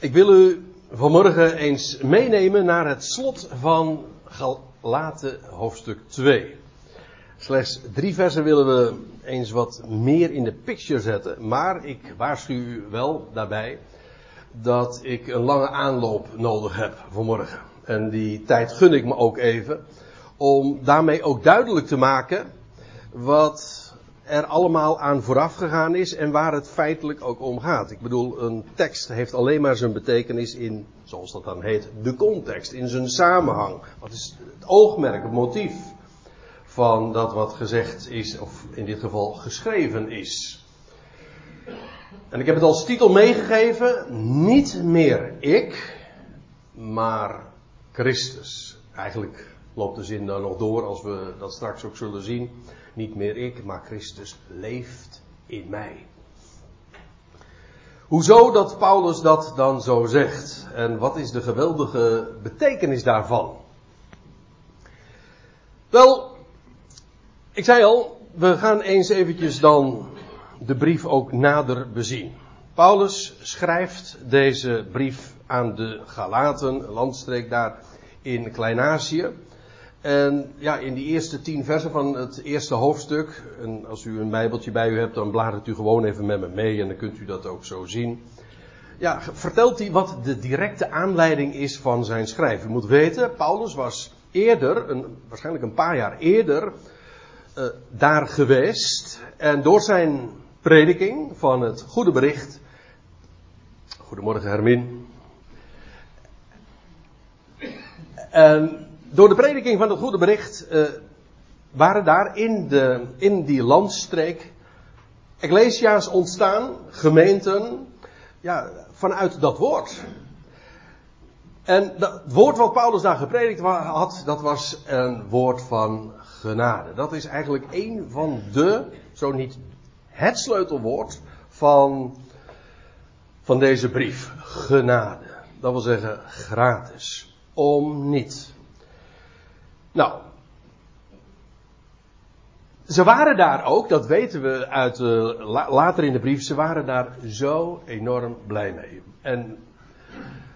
Ik wil u vanmorgen eens meenemen naar het slot van Galaten hoofdstuk 2. Slechts drie versen willen we eens wat meer in de picture zetten. Maar ik waarschuw u wel daarbij dat ik een lange aanloop nodig heb vanmorgen. En die tijd gun ik me ook even. Om daarmee ook duidelijk te maken wat er allemaal aan vooraf gegaan is en waar het feitelijk ook om gaat. Ik bedoel, een tekst heeft alleen maar zijn betekenis in, zoals dat dan heet, de context, in zijn samenhang. Wat is het oogmerk, het motief van dat wat gezegd is, of in dit geval geschreven is. En ik heb het als titel meegegeven, niet meer ik, maar Christus. Eigenlijk loopt de zin dan nog door als we dat straks ook zullen zien. Niet meer ik, maar Christus leeft in mij. Hoezo dat Paulus dat dan zo zegt? En wat is de geweldige betekenis daarvan? Wel, ik zei al, we gaan eens eventjes dan de brief ook nader bezien. Paulus schrijft deze brief aan de Galaten, landstreek daar in Klein-Azië. En ja, in die eerste tien versen van het eerste hoofdstuk, en als u een bijbeltje bij u hebt, dan bladert u gewoon even met me mee en dan kunt u dat ook zo zien. Ja, vertelt hij wat de directe aanleiding is van zijn schrijven. U moet weten, Paulus was eerder, een, waarschijnlijk een paar jaar eerder, uh, daar geweest. En door zijn prediking van het goede bericht. Goedemorgen Hermin. En door de prediking van het goede bericht uh, waren daar in, de, in die landstreek ecclesia's ontstaan, gemeenten, ja, vanuit dat woord. En dat woord wat Paulus daar gepredikt had, dat was een woord van genade. Dat is eigenlijk een van de, zo niet het sleutelwoord van, van deze brief. Genade. Dat wil zeggen gratis. Om niet. Nou, ze waren daar ook, dat weten we uit uh, later in de brief, ze waren daar zo enorm blij mee. En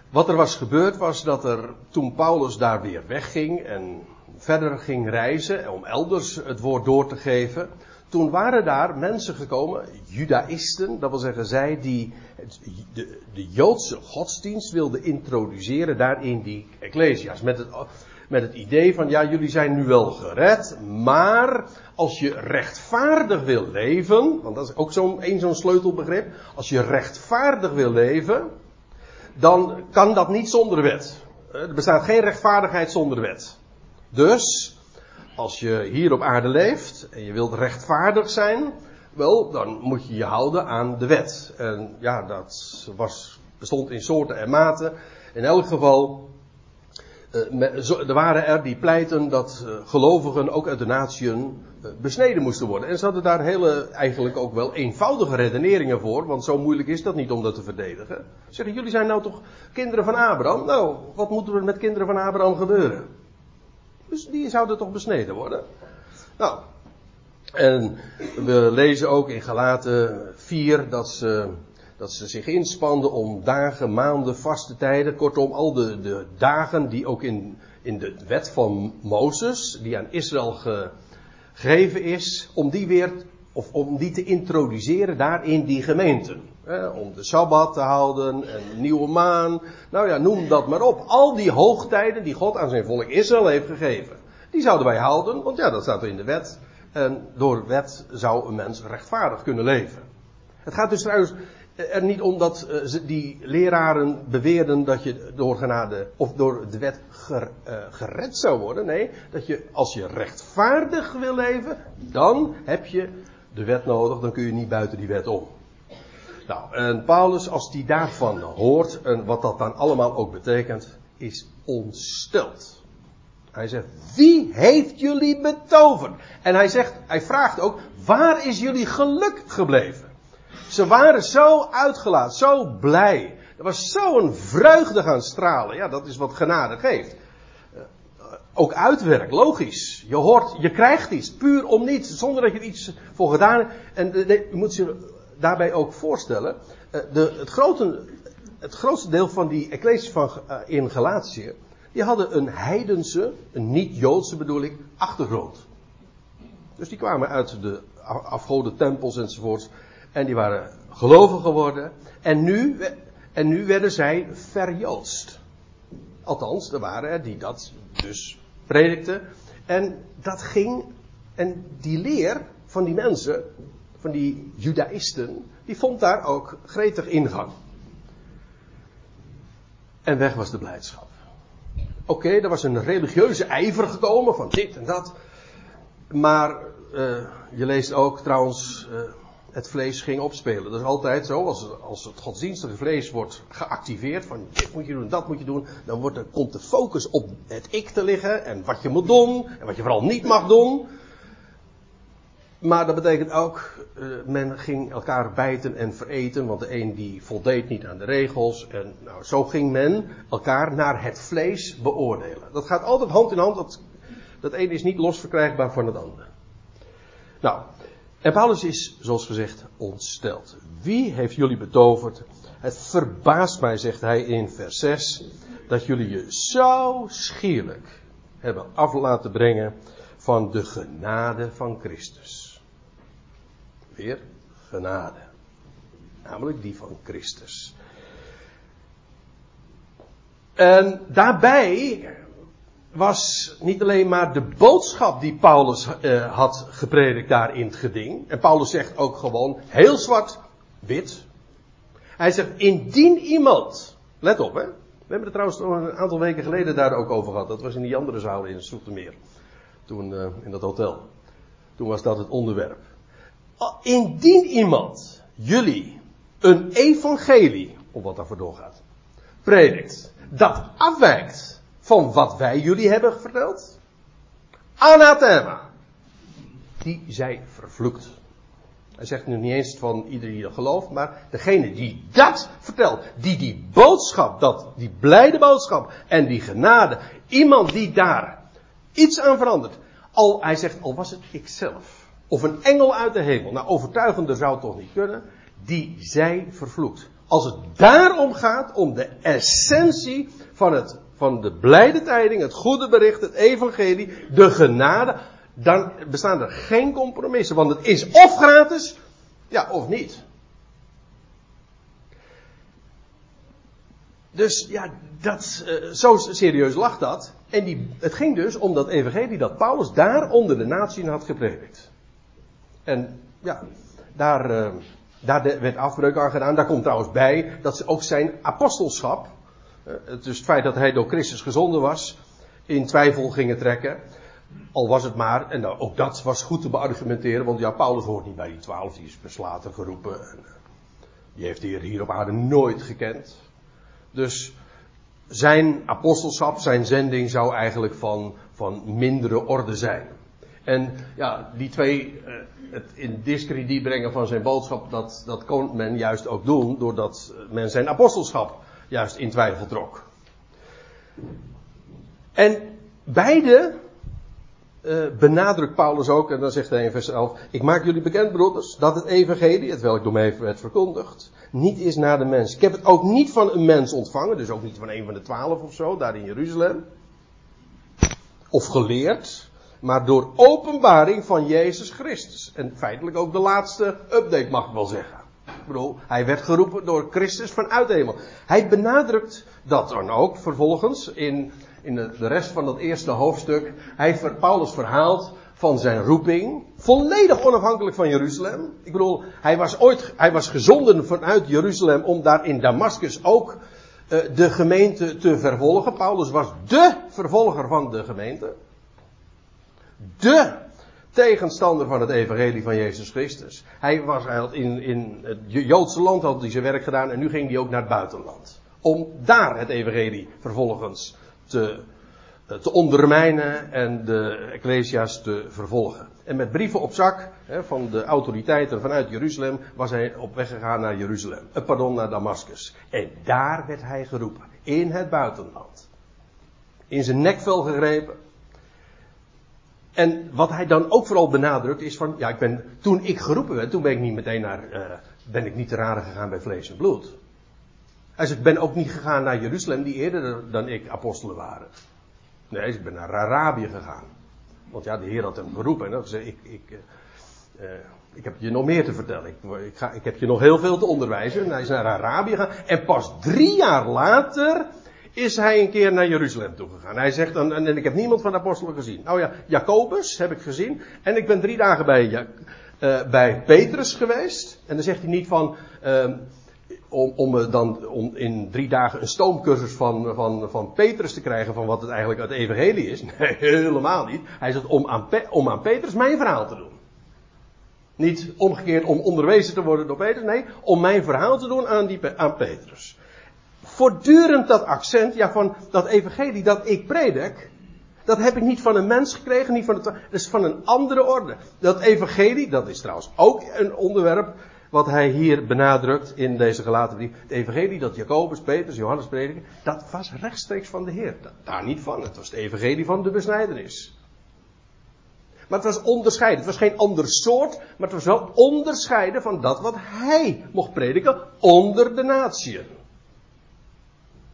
wat er was gebeurd was dat er toen Paulus daar weer wegging en verder ging reizen om elders het woord door te geven, toen waren daar mensen gekomen, judaïsten, dat wil zeggen zij die de, de Joodse godsdienst wilden introduceren daar in die ecclesia's. Met het, met het idee van ja, jullie zijn nu wel gered, maar als je rechtvaardig wil leven, want dat is ook zo'n een zo'n sleutelbegrip, als je rechtvaardig wil leven, dan kan dat niet zonder wet. Er bestaat geen rechtvaardigheid zonder wet. Dus, als je hier op aarde leeft en je wilt rechtvaardig zijn, wel, dan moet je je houden aan de wet. En ja, dat was, bestond in soorten en maten. In elk geval, er waren er die pleiten dat uh, gelovigen ook uit de natieën uh, besneden moesten worden. En ze hadden daar hele, eigenlijk ook wel eenvoudige redeneringen voor, want zo moeilijk is dat niet om dat te verdedigen. Zeggen, jullie zijn nou toch kinderen van Abraham? Nou, wat moet er met kinderen van Abraham gebeuren? Dus die zouden toch besneden worden? Nou, en we lezen ook in Galaten 4 dat ze dat ze zich inspanden om dagen, maanden, vaste tijden. Kortom, al de, de dagen die ook in, in de wet van Mozes, die aan Israël gegeven is, om die weer, of om die te introduceren daar in die gemeenten. om de Sabbat te houden en nieuwe maan. Nou ja, noem dat maar op. Al die hoogtijden die God aan zijn volk Israël heeft gegeven. Die zouden wij houden, want ja, dat staat er in de wet. En door wet zou een mens rechtvaardig kunnen leven. Het gaat dus trouwens er niet om dat uh, die leraren beweerden dat je door genade of door de wet uh, gered zou worden. Nee, dat je als je rechtvaardig wil leven, dan heb je de wet nodig, dan kun je niet buiten die wet om. Nou, en Paulus, als die daarvan hoort, en wat dat dan allemaal ook betekent, is ontsteld. Hij zegt, wie heeft jullie betoverd? En hij zegt, hij vraagt ook, waar is jullie geluk gebleven? Ze waren zo uitgelaten, zo blij. Er was zo'n vreugde gaan stralen. Ja, dat is wat genade geeft. Uh, ook uitwerk, logisch. Je hoort, je krijgt iets, puur om niets, zonder dat je er iets voor gedaan hebt. En de, je moet je daarbij ook voorstellen, uh, de, het het grootste deel van die ecclesie van, in Galatië, die hadden een heidense, een niet-Joodse bedoel ik, achtergrond. Dus die kwamen uit de afgoden tempels enzovoorts. En die waren gelovig geworden. En nu, en nu werden zij verjoodst. Althans, er waren er die dat dus predikten. En dat ging, en die leer van die mensen, van die judaïsten, die vond daar ook gretig ingang. En weg was de blijdschap. Oké, er was een religieuze ijver gekomen van dit en dat. Maar uh, je leest ook trouwens, uh, het vlees ging opspelen. Dat is altijd zo, als, als het godsdienstige vlees wordt geactiveerd, van dit moet je doen, dat moet je doen, dan wordt er, komt de focus op het ik te liggen en wat je moet doen en wat je vooral niet mag doen. Maar dat betekent ook, uh, men ging elkaar bijten en vereten, want de een die voldeed niet aan de regels. En nou, zo ging men elkaar naar het vlees beoordelen. Dat gaat altijd hand in hand, dat, dat een is niet losverkrijgbaar van het ander. Nou, en Paulus is, zoals gezegd, ontsteld. Wie heeft jullie betoverd? Het verbaast mij, zegt hij in vers 6, dat jullie je zo schierlijk hebben af laten brengen van de genade van Christus. Weer genade. Namelijk die van Christus. En daarbij was niet alleen maar de boodschap die Paulus uh, had gepredikt daar in het geding. En Paulus zegt ook gewoon heel zwart-wit. Hij zegt, indien iemand, let op hè. We hebben het trouwens een aantal weken geleden daar ook over gehad. Dat was in die andere zaal in Soetermeer. Toen, uh, in dat hotel. Toen was dat het onderwerp. Indien iemand jullie een evangelie, of wat daarvoor doorgaat, predikt, dat afwijkt van wat wij jullie hebben verteld? Anathema. Die zij vervloekt. Hij zegt nu niet eens van iedereen die dat gelooft, maar degene die dat vertelt, die die boodschap, dat, die blijde boodschap en die genade, iemand die daar iets aan verandert, al, hij zegt, al was het ikzelf, of een engel uit de hemel, nou overtuigender zou het toch niet kunnen, die zij vervloekt. Als het daarom gaat, om de essentie van het van de blijde tijding, het goede bericht, het evangelie, de genade, dan bestaan er geen compromissen. Want het is of gratis, ja, of niet. Dus ja, dat, uh, zo serieus lag dat. En die, het ging dus om dat evangelie dat Paulus daar onder de natie had gepredikt. En ja, daar, uh, daar werd afbreuk aan gedaan. Daar komt trouwens bij dat ze ook zijn apostelschap, is het feit dat hij door Christus gezonden was, in twijfel gingen trekken. Al was het maar, en nou, ook dat was goed te beargumenteren, want ja, Paulus hoort niet bij die twaalf, die is beslaten geroepen. En, eh, die heeft de Heer hier op aarde nooit gekend. Dus zijn apostelschap, zijn zending zou eigenlijk van, van mindere orde zijn. En ja, die twee, eh, het in discrediet brengen van zijn boodschap, dat, dat kon men juist ook doen doordat men zijn apostelschap juist in twijfel trok. En beide uh, benadrukt Paulus ook, en dan zegt hij in vers 11: Ik maak jullie bekend, broeders, dat het evangelie, het welk door mij werd verkondigd, niet is naar de mens. Ik heb het ook niet van een mens ontvangen, dus ook niet van een van de twaalf of zo, daar in Jeruzalem. Of geleerd, maar door openbaring van Jezus Christus. En feitelijk ook de laatste update, mag ik wel zeggen. Ik bedoel, hij werd geroepen door Christus vanuit de hemel. Hij benadrukt dat dan ook vervolgens in, in de, rest van dat eerste hoofdstuk. Hij, Paulus verhaalt van zijn roeping. Volledig onafhankelijk van Jeruzalem. Ik bedoel, hij was ooit, hij was gezonden vanuit Jeruzalem om daar in Damascus ook uh, de gemeente te vervolgen. Paulus was de vervolger van de gemeente. De tegenstander van het evangelie van Jezus Christus. Hij, was, hij in, in het Joodse land had hij zijn werk gedaan en nu ging hij ook naar het buitenland. Om daar het evangelie vervolgens te, eh, te ondermijnen en de ecclesia's te vervolgen. En met brieven op zak hè, van de autoriteiten vanuit Jeruzalem was hij op weg gegaan naar Jeruzalem. Eh, pardon, naar Damascus. En daar werd hij geroepen. In het buitenland. In zijn nekvel gegrepen. En wat hij dan ook vooral benadrukt is van, ja, ik ben, toen ik geroepen werd, toen ben ik niet meteen naar, uh, ben ik niet te raden gegaan bij vlees en bloed. Hij zegt, ik ben ook niet gegaan naar Jeruzalem, die eerder dan ik apostelen waren. Nee, ik ben naar Arabië gegaan. Want ja, de Heer had hem geroepen. En dat zei, ik, ik, uh, ik heb je nog meer te vertellen. Ik, ik, ga, ik heb je nog heel veel te onderwijzen. En hij is naar Arabië gegaan. En pas drie jaar later is hij een keer naar Jeruzalem toegegaan. Hij zegt, en, en ik heb niemand van de apostelen gezien. Nou ja, Jacobus heb ik gezien. En ik ben drie dagen bij, uh, bij Petrus geweest. En dan zegt hij niet van, uh, om, om, dan, om in drie dagen een stoomcursus van, van, van Petrus te krijgen van wat het eigenlijk het evangelie is. Nee, helemaal niet. Hij zegt om aan, om aan Petrus mijn verhaal te doen. Niet omgekeerd om onderwezen te worden door Petrus. Nee, om mijn verhaal te doen aan, die, aan Petrus. Voortdurend dat accent, ja, van dat evangelie dat ik predik. Dat heb ik niet van een mens gekregen, niet van het, dat is van een andere orde. Dat evangelie, dat is trouwens ook een onderwerp wat hij hier benadrukt in deze gelaten brief. Het evangelie dat Jacobus, Petrus, Johannes prediken, dat was rechtstreeks van de Heer. Daar niet van. Het was het evangelie van de besnijdenis. Maar het was onderscheiden. Het was geen ander soort, maar het was wel onderscheiden van dat wat hij mocht prediken onder de natieën.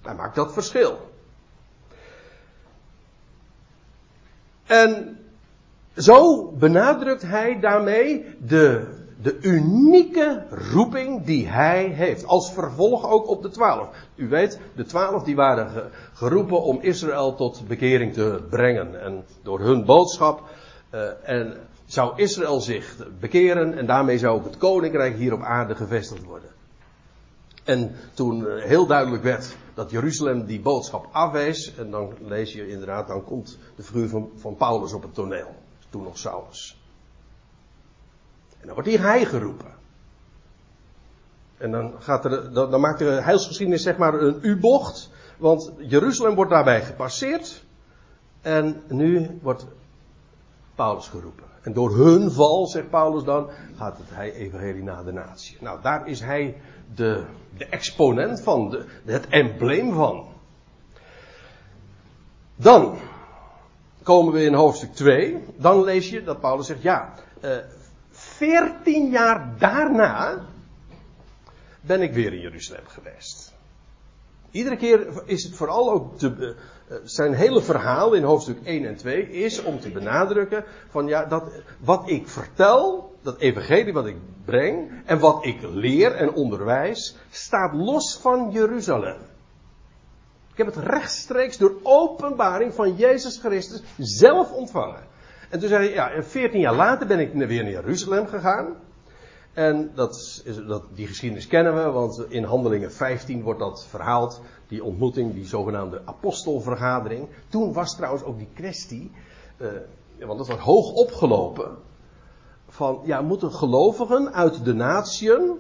Hij maakt dat verschil. En zo benadrukt hij daarmee de de unieke roeping die hij heeft. Als vervolg ook op de twaalf. U weet, de twaalf die waren geroepen om Israël tot bekering te brengen. En door hun boodschap uh, en zou Israël zich bekeren en daarmee zou ook het koninkrijk hier op aarde gevestigd worden. En toen uh, heel duidelijk werd dat Jeruzalem die boodschap afwees, en dan lees je inderdaad, dan komt de figuur van, van Paulus op het toneel. Toen nog Saulus. En dan wordt hier hij geroepen. En dan, gaat er, dan, dan maakt de heilsgeschiedenis zeg maar een U-bocht. Want Jeruzalem wordt daarbij gepasseerd. En nu wordt Paulus geroepen. En door hun val, zegt Paulus dan, gaat het hij evangelie naar de natie. Nou, daar is hij de, de exponent van, de, het embleem van. Dan komen we in hoofdstuk 2. Dan lees je dat Paulus zegt, ja, uh, 14 jaar daarna ben ik weer in Jeruzalem geweest. Iedere keer is het vooral ook uh, zijn hele verhaal in hoofdstuk 1 en 2 is om te benadrukken van ja, dat wat ik vertel, dat evangelie wat ik breng en wat ik leer en onderwijs, staat los van Jeruzalem. Ik heb het rechtstreeks door openbaring van Jezus Christus zelf ontvangen. En toen zei hij, ja, 14 jaar later ben ik weer naar Jeruzalem gegaan. En dat is, dat, die geschiedenis kennen we, want in Handelingen 15 wordt dat verhaald. Die ontmoeting, die zogenaamde apostelvergadering. Toen was trouwens ook die kwestie, uh, want dat was hoog opgelopen. Van, ja, moeten gelovigen uit de natieën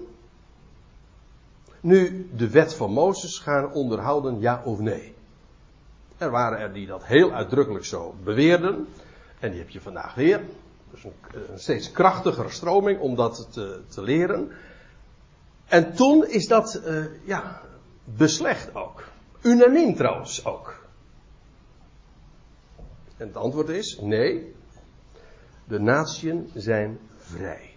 nu de wet van Mozes gaan onderhouden, ja of nee? Er waren er die dat heel uitdrukkelijk zo beweerden. En die heb je vandaag weer. Dus een, steeds krachtigere stroming om dat te, leren. En toen is dat, uh, ja, beslecht ook. Unaniem trouwens ook. En het antwoord is nee. De natieën zijn vrij.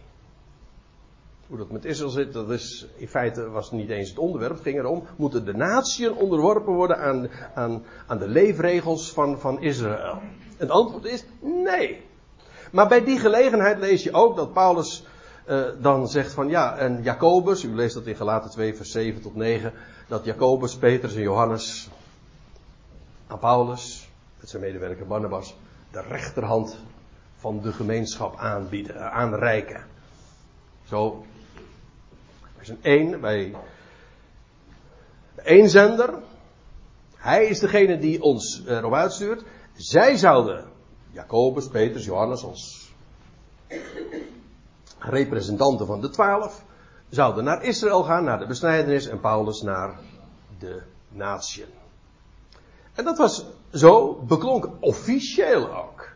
Hoe dat met Israël zit, dat is in feite was niet eens het onderwerp. Het ging erom, moeten de natieën onderworpen worden aan, aan, aan de leefregels van, van Israël? Het antwoord is nee. Maar bij die gelegenheid lees je ook dat Paulus uh, dan zegt van ja, en Jacobus, u leest dat in Galaten 2 vers 7 tot 9, dat Jacobus, Petrus en Johannes aan Paulus, met zijn medewerker Barnabas, de rechterhand van de gemeenschap aanbieden, uh, aanreiken. Zo, er is een één bij de eenzender. Hij is degene die ons erop uitstuurt. Zij zouden, Jacobus, Petrus, Johannes als representanten van de twaalf, zouden naar Israël gaan, naar de besnijdenis en Paulus naar de natieën. En dat was zo beklonken, officieel ook.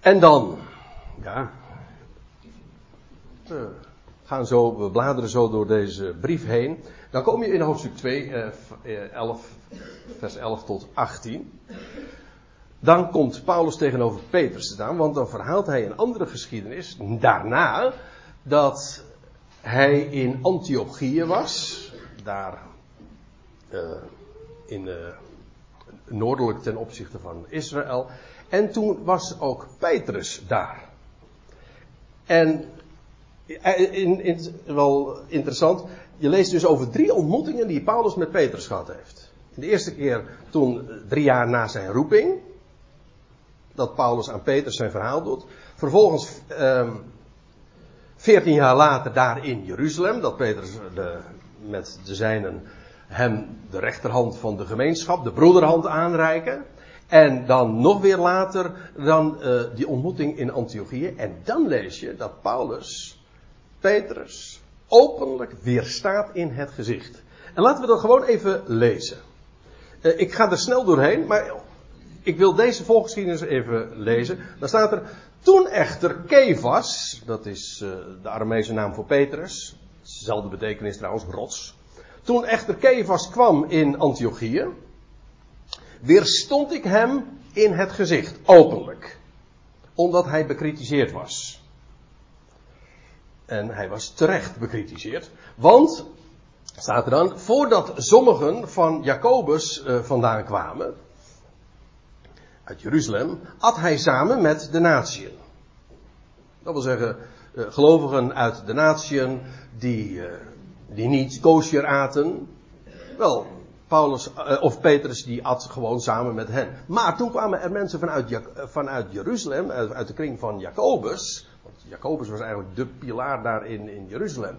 En dan, ja, we gaan zo, we bladeren zo door deze brief heen. Dan kom je in hoofdstuk 2, eh, 11, vers 11 tot 18. Dan komt Paulus tegenover Petrus te staan, want dan verhaalt hij een andere geschiedenis daarna dat hij in Antiochië was, daar uh, in uh, noordelijk ten opzichte van Israël. En toen was ook Petrus daar. En in, in, wel interessant, je leest dus over drie ontmoetingen die Paulus met Petrus gehad heeft. De eerste keer toen, drie jaar na zijn roeping, dat Paulus aan Petrus zijn verhaal doet. Vervolgens, um, veertien jaar later daar in Jeruzalem, dat Petrus de, met de zijnen hem de rechterhand van de gemeenschap, de broederhand aanreiken. En dan nog weer later dan die ontmoeting in Antiochië. En dan lees je dat Paulus Petrus openlijk weerstaat in het gezicht. En laten we dat gewoon even lezen. Uh, ik ga er snel doorheen, maar ik wil deze volgeschiedenis even lezen. Dan staat er, toen echter Kefas, dat is uh, de Armeese naam voor Petrus, dezelfde betekenis trouwens, rots. Toen echter Kefas kwam in Antiochië, weerstond ik hem in het gezicht, openlijk. Omdat hij bekritiseerd was. En hij was terecht bekritiseerd. Want, staat er dan, voordat sommigen van Jacobus uh, vandaan kwamen, uit Jeruzalem, at hij samen met de natieën. Dat wil zeggen, uh, gelovigen uit de natieën die, uh, die niet kosher aten. Wel, Paulus of Petrus die at gewoon samen met hen. Maar toen kwamen er mensen vanuit, vanuit Jeruzalem, uit, de kring van Jacobus. Want Jacobus was eigenlijk de pilaar daar in, in Jeruzalem.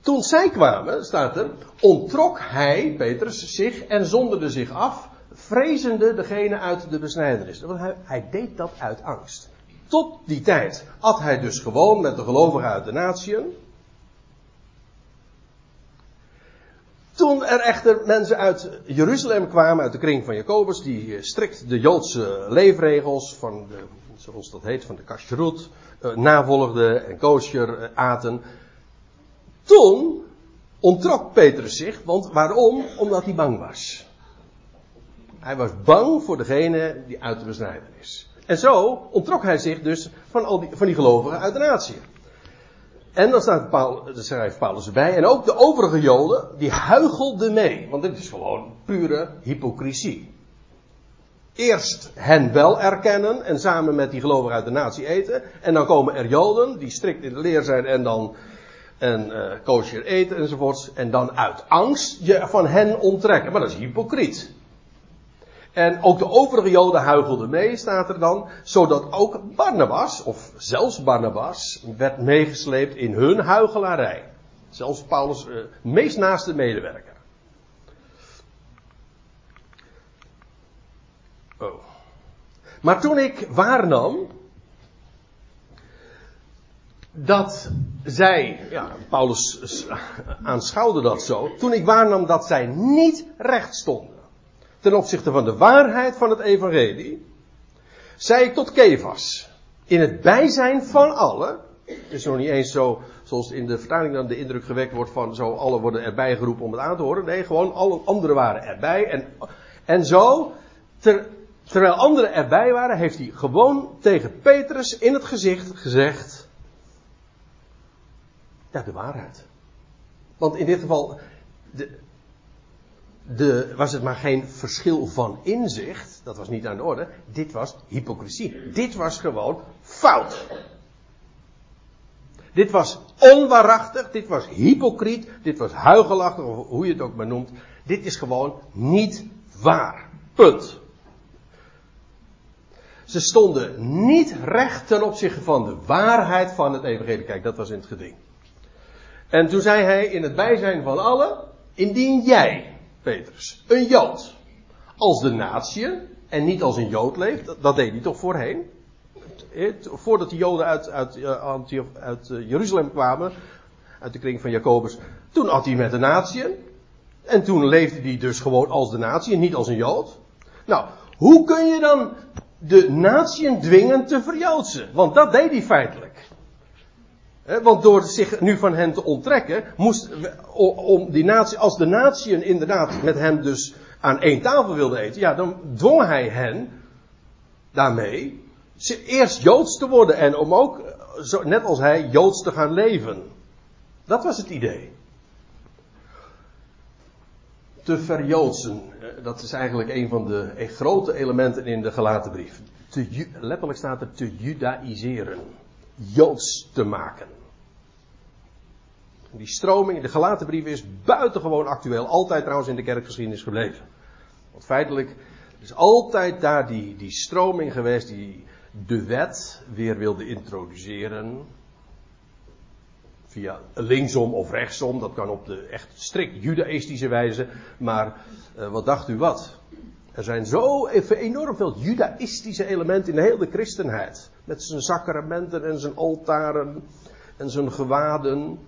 Toen zij kwamen, staat er, ontrok hij, Petrus, zich en zonderde zich af, vrezende degene uit de besnijdenis. Want hij, hij deed dat uit angst. Tot die tijd at hij dus gewoon met de gelovigen uit de natieën. Toen er echter mensen uit Jeruzalem kwamen, uit de kring van Jacobus, die strikt de Joodse leefregels van, de, zoals dat heet, van de kashrut, eh, navolgden en kosher eh, aten. Toen onttrok Petrus zich, want waarom? Omdat hij bang was. Hij was bang voor degene die uit de besnijden is. En zo onttrok hij zich dus van, al die, van die gelovigen uit de natie. En dan staat Paulus, schrijft Paulus erbij. En ook de overige Joden, die huigelden mee. Want dit is gewoon pure hypocrisie. Eerst hen wel erkennen en samen met die gelovigen uit de natie eten. En dan komen er Joden die strikt in de leer zijn en dan en uh, kosher eten enzovoorts. En dan uit angst je van hen onttrekken. Maar dat is hypocriet. En ook de overige Joden huigelden mee, staat er dan, zodat ook Barnabas, of zelfs Barnabas, werd meegesleept in hun huigelarij. Zelfs Paulus' uh, meest naaste medewerker. Oh. Maar toen ik waarnam dat zij, ja, Paulus aanschouwde dat zo, toen ik waarnam dat zij niet recht stonden ten opzichte van de waarheid van het evangelie, zei ik tot Kefas, in het bijzijn van allen, is nog niet eens zo, zoals in de vertaling dan de indruk gewekt wordt van zo alle worden erbij geroepen om het aan te horen. Nee, gewoon alle anderen waren erbij. En, en zo, ter, terwijl anderen erbij waren, heeft hij gewoon tegen Petrus in het gezicht gezegd, ja, de waarheid. Want in dit geval, de, de, was het maar geen verschil van inzicht. Dat was niet aan de orde. Dit was hypocrisie. Dit was gewoon fout. Dit was onwaarachtig. Dit was hypocriet. Dit was huigelachtig. Of hoe je het ook maar noemt. Dit is gewoon niet waar. Punt. Ze stonden niet recht ten opzichte van de waarheid van het evangelie. Kijk, dat was in het geding. En toen zei hij in het bijzijn van allen, indien jij, Een Jood, als de natie en niet als een Jood leeft, dat, deed hij toch voorheen? Voordat de Joden uit, uit, eh, uit eh, Jeruzalem kwamen, uit de kring van Jacobus, toen had hij met de natie. En toen leefde hij dus gewoon als de natie en niet als een Jood. Nou, hoe kun je dan de natieën dwingen te verjoodsen? Want dat deed hij feitelijk. Want door zich nu van hen te onttrekken, moest, om die natie, als de natieën inderdaad met hem dus aan één tafel wilden eten, ja, dan dwong hij hen daarmee eerst Joods te worden en om ook zo, net als hij, joods te gaan leven. Dat was het idee. Te verjoodsen, eh, dat is eigenlijk een van de eh, grote elementen in de gelaten brief. Te, letterlijk staat er te judaïseren. Joods te maken. Die stroming, de gelaten brief is buitengewoon actueel. Altijd trouwens in de kerkgeschiedenis gebleven. Want feitelijk is altijd daar die, die stroming geweest die de wet weer wilde introduceren. Via linksom of rechtsom, dat kan op de echt strikt judaïstische wijze. Maar uh, wat dacht u wat? Er zijn zo enorm veel judaïstische elementen in de hele christenheid. Met zijn sacramenten en zijn altaren en zijn gewaden.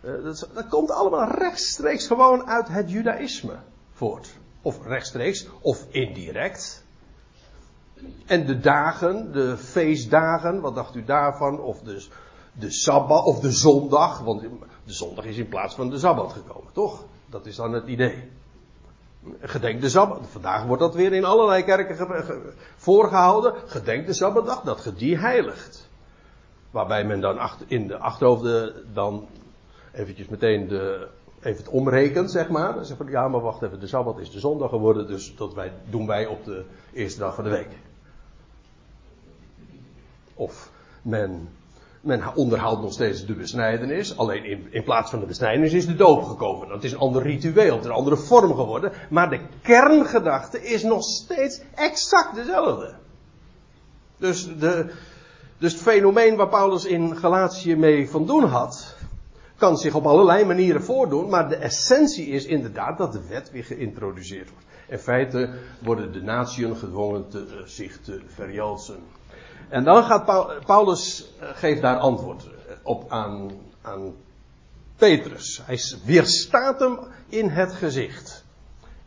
Uh, dat, komt allemaal rechtstreeks gewoon uit het judaïsme voort. Of rechtstreeks, of indirect. En de dagen, de feestdagen, wat dacht u daarvan? Of de, de sabbat, of de zondag. Want de zondag is in plaats van de sabbat gekomen, toch? Dat is dan het idee. Gedenk de sabbat. Vandaag wordt dat weer in allerlei kerken voorgehouden. Gedenk de sabbatdag, dat ge die heiligt. Waarbij men dan in de achterhoofden dan eventjes meteen de, even het omrekent, zeg maar. Dan van, ja, maar wacht even, de Sabbat is de zondag geworden, dus dat wij, doen wij op de eerste dag van de week. Of men, men onderhoudt nog steeds de besnijdenis, alleen in, in plaats van de besnijdenis is de doop gekomen. Dat is een ander ritueel, het is een andere vorm geworden, maar de kerngedachte is nog steeds exact dezelfde. Dus, de, dus het fenomeen waar Paulus in Galatië mee van doen had, kan zich op allerlei manieren voordoen, maar de essentie is inderdaad dat de wet weer geïntroduceerd wordt. In feite worden de naties gedwongen te, uh, zich te verjalsen. En dan gaat Paulus, uh, geeft daar antwoord eh, op aan, aan Petrus. Hij weerstaat hem in het gezicht.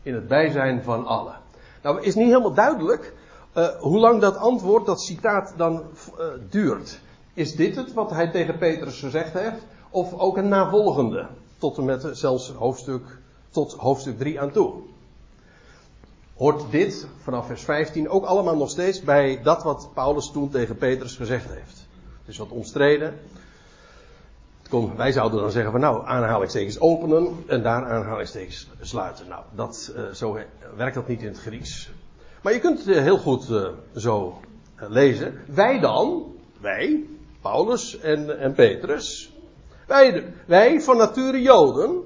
In het bijzijn van allen. Nou is niet helemaal duidelijk hoe lang dat antwoord, dat citaat dan duurt. Is dit het wat hij tegen Petrus gezegd heeft? Of ook een navolgende. Tot en met zelfs hoofdstuk, tot hoofdstuk 3 aan toe. Hoort dit vanaf vers 15 ook allemaal nog steeds bij dat wat Paulus toen tegen Petrus gezegd heeft. Het is wat omstreden. Wij zouden dan zeggen van nou, aanhalingstekens openen en daar aanhalingstekens sluiten. Nou, dat, uh, zo werkt dat niet in het Grieks. Maar je kunt het heel goed uh, zo lezen. Wij dan, wij, Paulus en, en Petrus, wij, wij van nature Joden.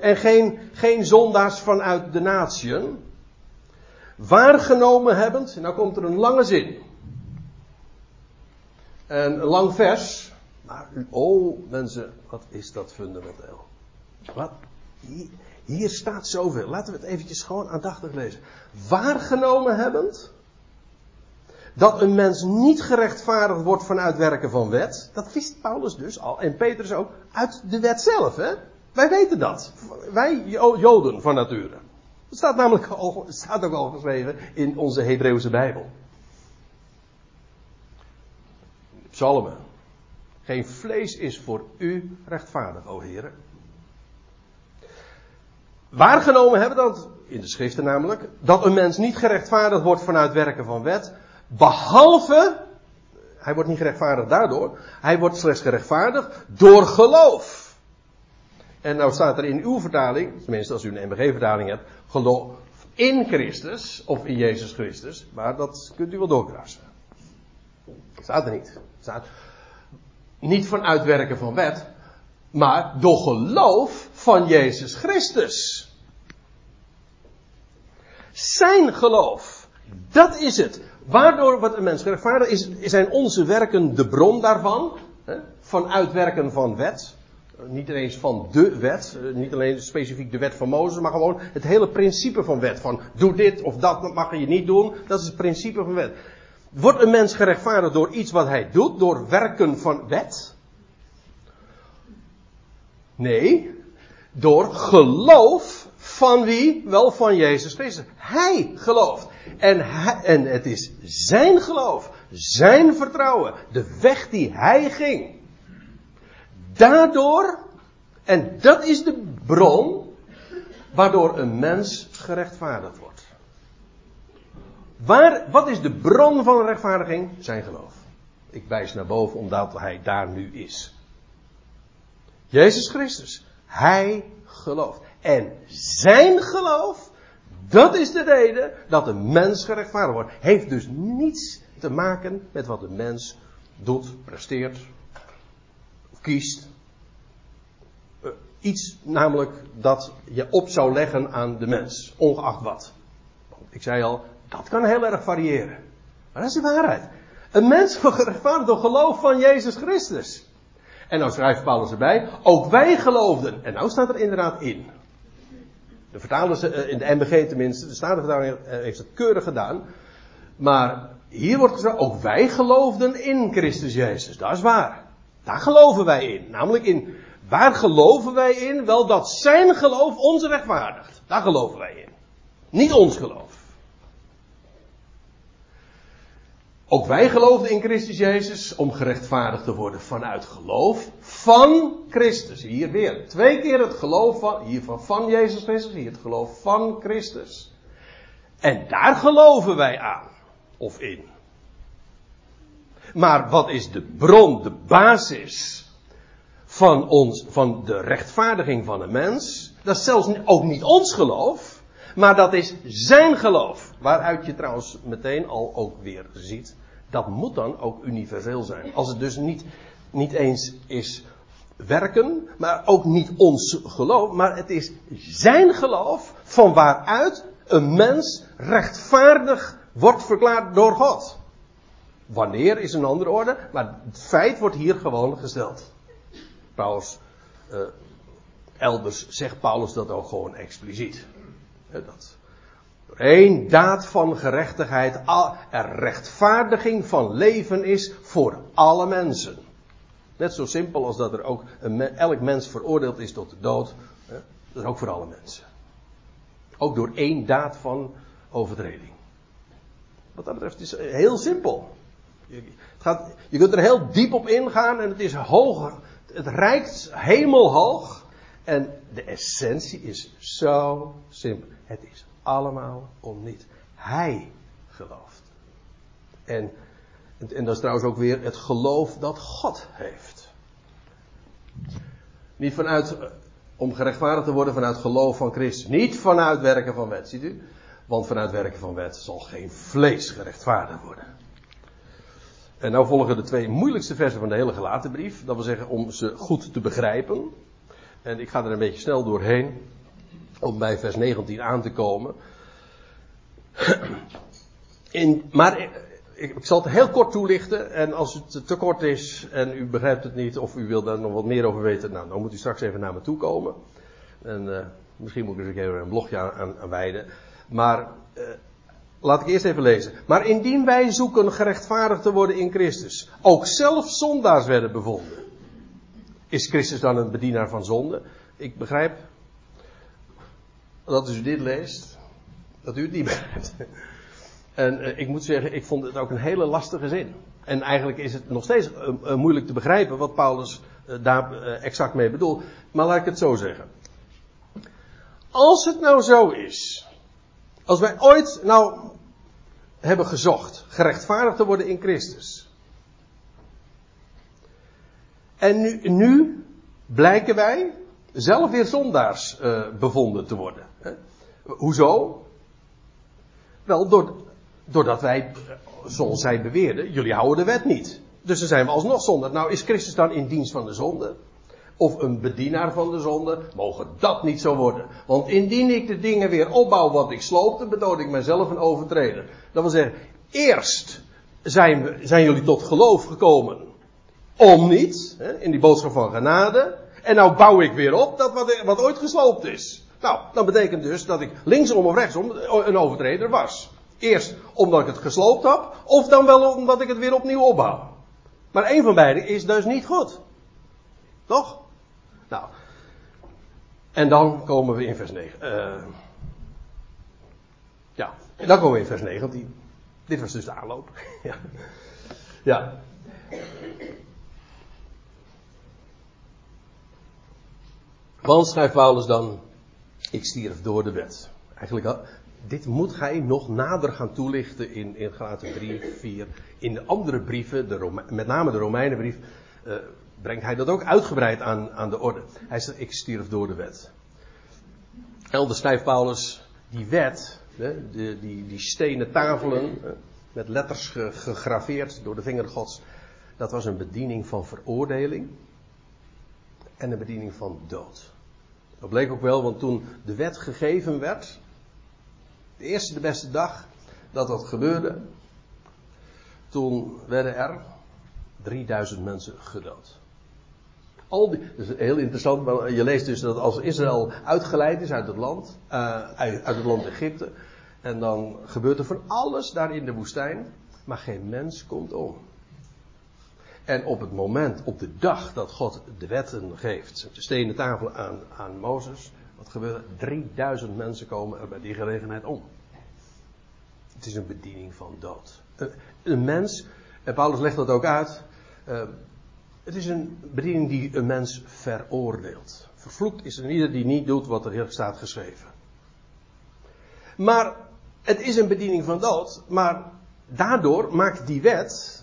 En geen, geen zondaars vanuit de natieën. Waargenomen hebbend. Nou komt er een lange zin. En een lang vers. Maar, oh mensen, wat is dat fundamenteel. Wat? Hier, hier staat zoveel. Laten we het eventjes gewoon aandachtig lezen. Waargenomen hebbend dat een mens niet gerechtvaardigd wordt vanuit werken van wet. Dat wist Paulus dus al. En Petrus ook. Uit de wet zelf, hè? Wij weten dat. Wij Joden van nature. Dat staat namelijk al, staat ook al geschreven in onze Hebreeuwse Bijbel. Psalmen. Geen vlees is voor u rechtvaardig, o heren. Waargenomen hebben dat, in de schriften namelijk, dat een mens niet gerechtvaardigd wordt vanuit werken van wet, Behalve, hij wordt niet gerechtvaardigd daardoor, hij wordt slechts gerechtvaardigd door geloof. En nou staat er in uw vertaling, tenminste als u een MBG-vertaling hebt, geloof in Christus of in Jezus Christus, maar dat kunt u wel doorkrassen. Staat er niet. Staat niet van uitwerken van wet, maar door geloof van Jezus Christus. Zijn geloof, dat is het. Waardoor wordt een mens gerechtvaardigd? Is, zijn onze werken de bron daarvan? Hè? Van uitwerken van wet. Niet eens van de wet. Eh, niet alleen specifiek de wet van Mozes. Maar gewoon het hele principe van wet. Van doe dit of dat mag je niet doen. Dat is het principe van wet. Wordt een mens gerechtvaardigd door iets wat hij doet? Door werken van wet? Nee. Door geloof van wie? Wel van Jezus Christus. Hij gelooft. En, en het is zijn geloof, zijn vertrouwen, de weg die hij ging. Daardoor, en dat is de bron, waardoor een mens gerechtvaardigd wordt. Waar, wat is de bron van rechtvaardiging? Zijn geloof. Ik wijs naar boven omdat hij daar nu is. Jezus Christus. Hij gelooft. En zijn geloof, dat is de reden dat de mens gerechtvaardigd wordt. Heeft dus niets te maken met wat de mens doet, presteert, kiest. Uh, iets namelijk dat je op zou leggen aan de mens, ongeacht wat. Ik zei al, dat kan heel erg variëren. Maar dat is de waarheid. Een mens wordt gerechtvaardigd door geloof van Jezus Christus. En nou schrijft Paulus erbij, ook wij geloofden. En nou staat er inderdaad in. De vertalers, eh, in de MBG tenminste, de Statenvertaling eh, heeft het keurig gedaan. Maar hier wordt gezegd, ook wij geloofden in Christus Jezus. Dat is waar. Daar geloven wij in. Namelijk in, waar geloven wij in? Wel dat zijn geloof ons rechtvaardigt. Daar geloven wij in. Niet ons geloof. Ook wij geloofden in Christus Jezus om gerechtvaardigd te worden vanuit geloof van Christus. Hier weer. Twee keer het geloof van, hier van, van Jezus Christus, hier het geloof van Christus. En daar geloven wij aan. Of in. Maar wat is de bron, de basis van ons, van de rechtvaardiging van een mens? Dat is zelfs ook niet ons geloof, maar dat is zijn geloof. Waaruit je trouwens meteen al ook weer ziet dat moet dan ook universeel zijn. Als het dus niet, niet eens is werken, maar ook niet ons geloof, maar het is zijn geloof van waaruit een mens rechtvaardig wordt verklaard door God. Wanneer is een andere orde, maar het feit wordt hier gewoon gesteld. Paulus, uh, elders zegt Paulus dat ook gewoon expliciet. dat Eén daad van gerechtigheid, er rechtvaardiging van leven is voor alle mensen. Net zo simpel als dat er ook elk mens veroordeeld is tot de dood. Dat is ook voor alle mensen. Ook door één daad van overtreding. Wat dat betreft is het heel simpel. Je, het gaat, je kunt er heel diep op ingaan en het is hoger. Het reikt hemelhoog. En de essentie is zo simpel. Het is allemaal om niet. Hij gelooft. En, en dat is trouwens ook weer het geloof dat God heeft. Niet vanuit, om gerechtvaardigd te worden vanuit geloof van Christus. Niet vanuit werken van wet, ziet u? Want vanuit werken van wet zal geen vlees gerechtvaardigd worden. En nou volgen de twee moeilijkste versen van de hele gelaten brief. Dat wil zeggen om ze goed te begrijpen. En ik ga er een beetje snel doorheen om bij vers 19 aan te komen. Maar ik, ik, zal het heel kort toelichten. En als het te kort is en u begrijpt het niet of u wilt daar nog wat meer over weten, nou, dan moet u straks even naar me toe komen. En uh, misschien moet ik er een keer een blogje aan, wijden. Maar uh, laat ik eerst even lezen. Maar indien wij zoeken gerechtvaardigd te worden in Christus, ook zelf zondaars werden bevonden. Is Christus dan een bedienaar van zonde? Ik begrijp dat u dit leest, dat u het niet begrijpt. En uh, ik moet zeggen, ik vond het ook een hele lastige zin. En eigenlijk is het nog steeds uh, uh, moeilijk te begrijpen wat Paulus daar exact mee bedoelt. Maar laat ik het zo zeggen. Als het nou zo is, als wij ooit nou hebben gezocht, gerechtvaardigd te worden in Christus. En nu, nu blijken wij zelf weer zondaars bevonden te worden. Hoezo? Wel, door, doordat wij, zoals zij beweerden, jullie houden de wet niet. Dus dan zijn we alsnog zonde. Nou, is Christus dan in dienst van de zonde? Of een bedienaar van de zonde? Mogen dat niet zo worden. Want indien ik de dingen weer opbouw wat ik sloopte, bedoel ik mezelf een overtreder. Dat wil zeggen, eerst zijn, we, zijn jullie tot geloof gekomen. Om niet, hè, in die boodschap van genade. En nou bouw ik weer op dat wat, wat ooit gesloopt is. Nou, dat betekent dus dat ik linksom of rechtsom een overtreder was. Eerst omdat ik het gesloopt heb, of dan wel omdat ik het weer opnieuw opbouw. Maar één van beide is dus niet goed. Toch? Nou. En dan komen we in vers 9. Uh, eh, ja, en dan komen we in vers 19. Dit was dus de aanloop. ja. ja. Want schrijft Paulus dan ik stierf door de wet. Eigenlijk, dit moet hij nog nader gaan toelichten in, in Galaten 3, 4. In de andere brieven, de met name de Romeinenbrief, uh, brengt hij dat ook uitgebreid aan, aan de orde. Hij zegt, ik stierf door de wet. Elders schrijft Paulus, die wet, de, die, die stenen tafelen, met letters gegraveerd door de vinger gods, dat was een bediening van veroordeling en een bediening van dood. Dat bleek ook wel, want toen de wet gegeven werd, de eerste de beste dag dat dat gebeurde, toen werden er 3000 mensen gedood. Al die, dat is heel interessant, maar je leest dus dat als Israël uitgeleid is uit het land, uh, uit, uit het land Egypte, en dan gebeurt er van alles daar in de woestijn, maar geen mens komt om. En op het moment, op de dag dat God de wetten geeft, de stenen tafel aan, aan Mozes, wat gebeurt er? 3000 mensen komen er bij die gelegenheid om. Het is een bediening van dood. Een mens, en Paulus legt dat ook uit, uh, het is een bediening die een mens veroordeelt. Vervloekt is er ieder die niet doet wat er hier staat geschreven. Maar het is een bediening van dood, maar daardoor maakt die wet,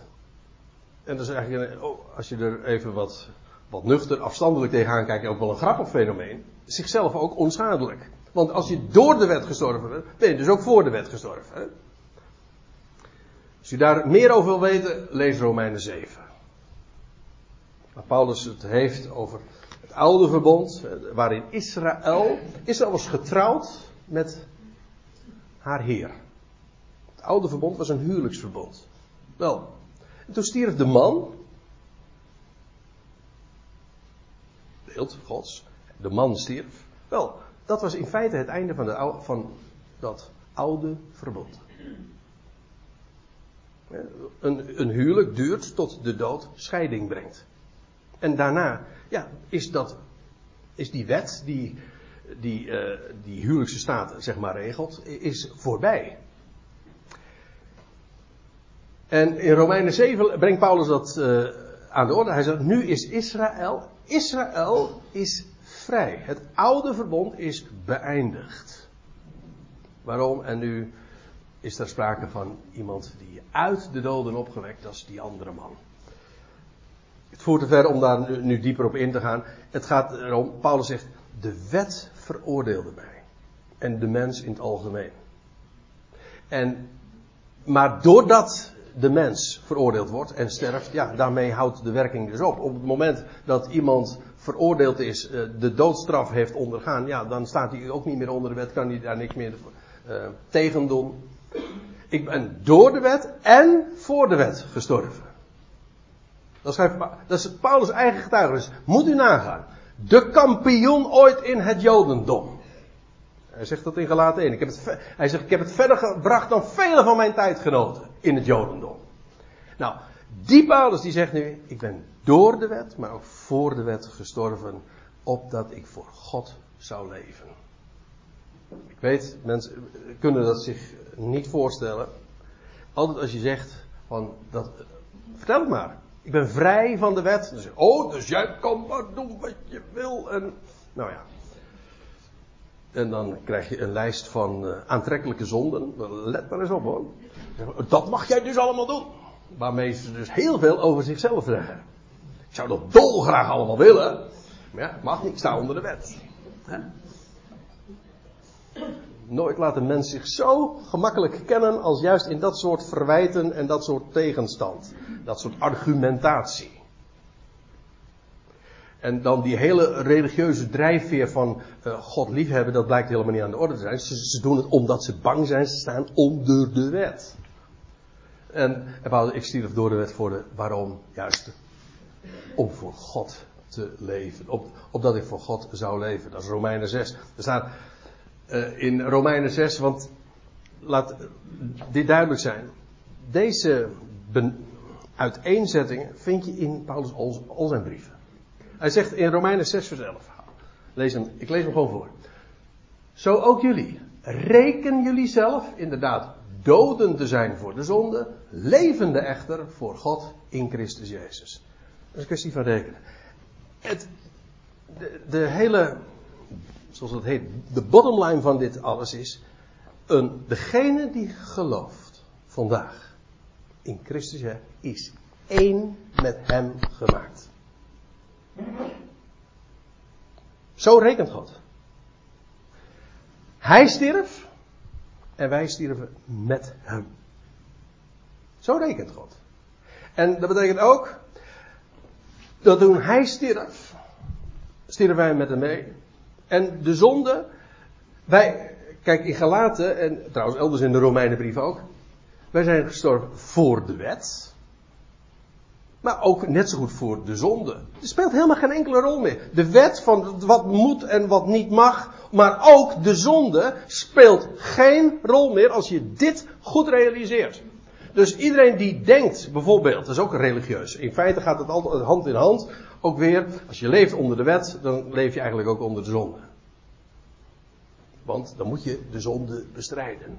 en dat is eigenlijk, als je er even wat, wat nuchter, afstandelijk tegenaan kijkt, ook wel een grappig fenomeen, zichzelf ook onschadelijk. Want als je door de wet gestorven bent, ben je dus ook voor de wet gestorven. Hè? Als je daar meer over wil weten, lees Romeinen 7. Waar Paulus het heeft over het oude verbond, waarin Israël, Israël was getrouwd met haar Heer. Het oude verbond was een huwelijksverbond. Wel, en toen stierf de man, beeld Gods, de man stierf. Wel, dat was in feite het einde van, de, van dat oude verbond. Een, een huwelijk duurt tot de dood scheiding brengt. En daarna, ja, is dat, is die wet die die, uh, die huwelijkse staat zeg maar regelt, is voorbij. En in Romeinen 7 brengt Paulus dat uh, aan de orde. Hij zegt, nu is Israël, Israël is vrij. Het oude verbond is beëindigd. Waarom? En nu is er sprake van iemand die uit de doden opgewekt, dat is die andere man. Het voert te ver om daar nu, nu dieper op in te gaan. Het gaat erom, Paulus zegt, de wet veroordeelde mij. En de mens in het algemeen. En, maar doordat de mens veroordeeld wordt en sterft, ja, daarmee houdt de werking dus op. Op het moment dat iemand veroordeeld is, eh, de doodstraf heeft ondergaan, ja, dan staat hij ook niet meer onder de wet, kan hij daar niks meer uh, tegen doen. Ik ben door de wet en voor de wet gestorven. Dat, dat is Paulus' eigen getuigenis. Moet u nagaan de kampioen ooit in het Jodendom. Hij zegt dat in Galaten 1. Ik heb het, hij zegt, ik heb het verder gebracht dan vele van mijn tijdgenoten in het Jodendom. Nou, die Paulus die zegt nu, ik ben door de wet, maar ook voor de wet gestorven, opdat ik voor God zou leven. Ik weet, mensen kunnen dat zich niet voorstellen. Altijd als je zegt, van, dat, vertel het maar. Ik ben vrij van de wet. Dus, oh, dus jij kan maar doen wat je wil. En, nou ja. En dan krijg je een lijst van uh, aantrekkelijke zonden. Let maar eens op hoor. Dat mag jij dus allemaal doen. Waarmee ze dus heel veel over zichzelf zeggen. Ik zou dat dolgraag allemaal willen. Maar ja, mag niet. Ik sta onder de wet. Nooit laat een mens zich zo gemakkelijk kennen als juist in dat soort verwijten en dat soort tegenstand. Dat soort argumentatie. En dan die hele religieuze drijfveer van uh, God liefhebben, dat blijkt helemaal niet aan de orde te zijn. Ze, ze, doen het omdat ze bang zijn, ze staan onder de wet. En, en ik stierf door de wet voor de, waarom? Juist om voor God te leven. Op, opdat ik voor God zou leven. Dat is Romeinen 6. Er staat uh, in Romeinen 6, want laat dit duidelijk zijn. Deze uiteenzettingen vind je in Paulus al, zijn brieven. Hij zegt in Romeinen 6 vers 11. Lees ik lees hem gewoon voor. Zo ook jullie. Reken jullie zelf inderdaad doden te zijn voor de zonde, levende echter voor God in Christus Jezus. Dat is een kwestie van rekenen. Het, de, hele, zoals het heet, de bottom line van dit alles is, een, degene die gelooft vandaag in Christus is één met hem gemaakt. Zo rekent God. Hij stierf en wij stierven met hem. Zo rekent God. En dat betekent ook dat toen hij stierf, stierven wij met hem mee. En de zonde, wij, kijk in Galaten en trouwens elders in de Romeinenbrief ook, wij zijn gestorven voor de wet. Maar ook net zo goed voor de zonde. Er speelt helemaal geen enkele rol meer. De wet van wat moet en wat niet mag, maar ook de zonde speelt geen rol meer als je dit goed realiseert. Dus iedereen die denkt, bijvoorbeeld, dat is ook religieus. In feite gaat het altijd hand in hand. Ook weer, als je leeft onder de wet, dan leef je eigenlijk ook onder de zonde. Want dan moet je de zonde bestrijden.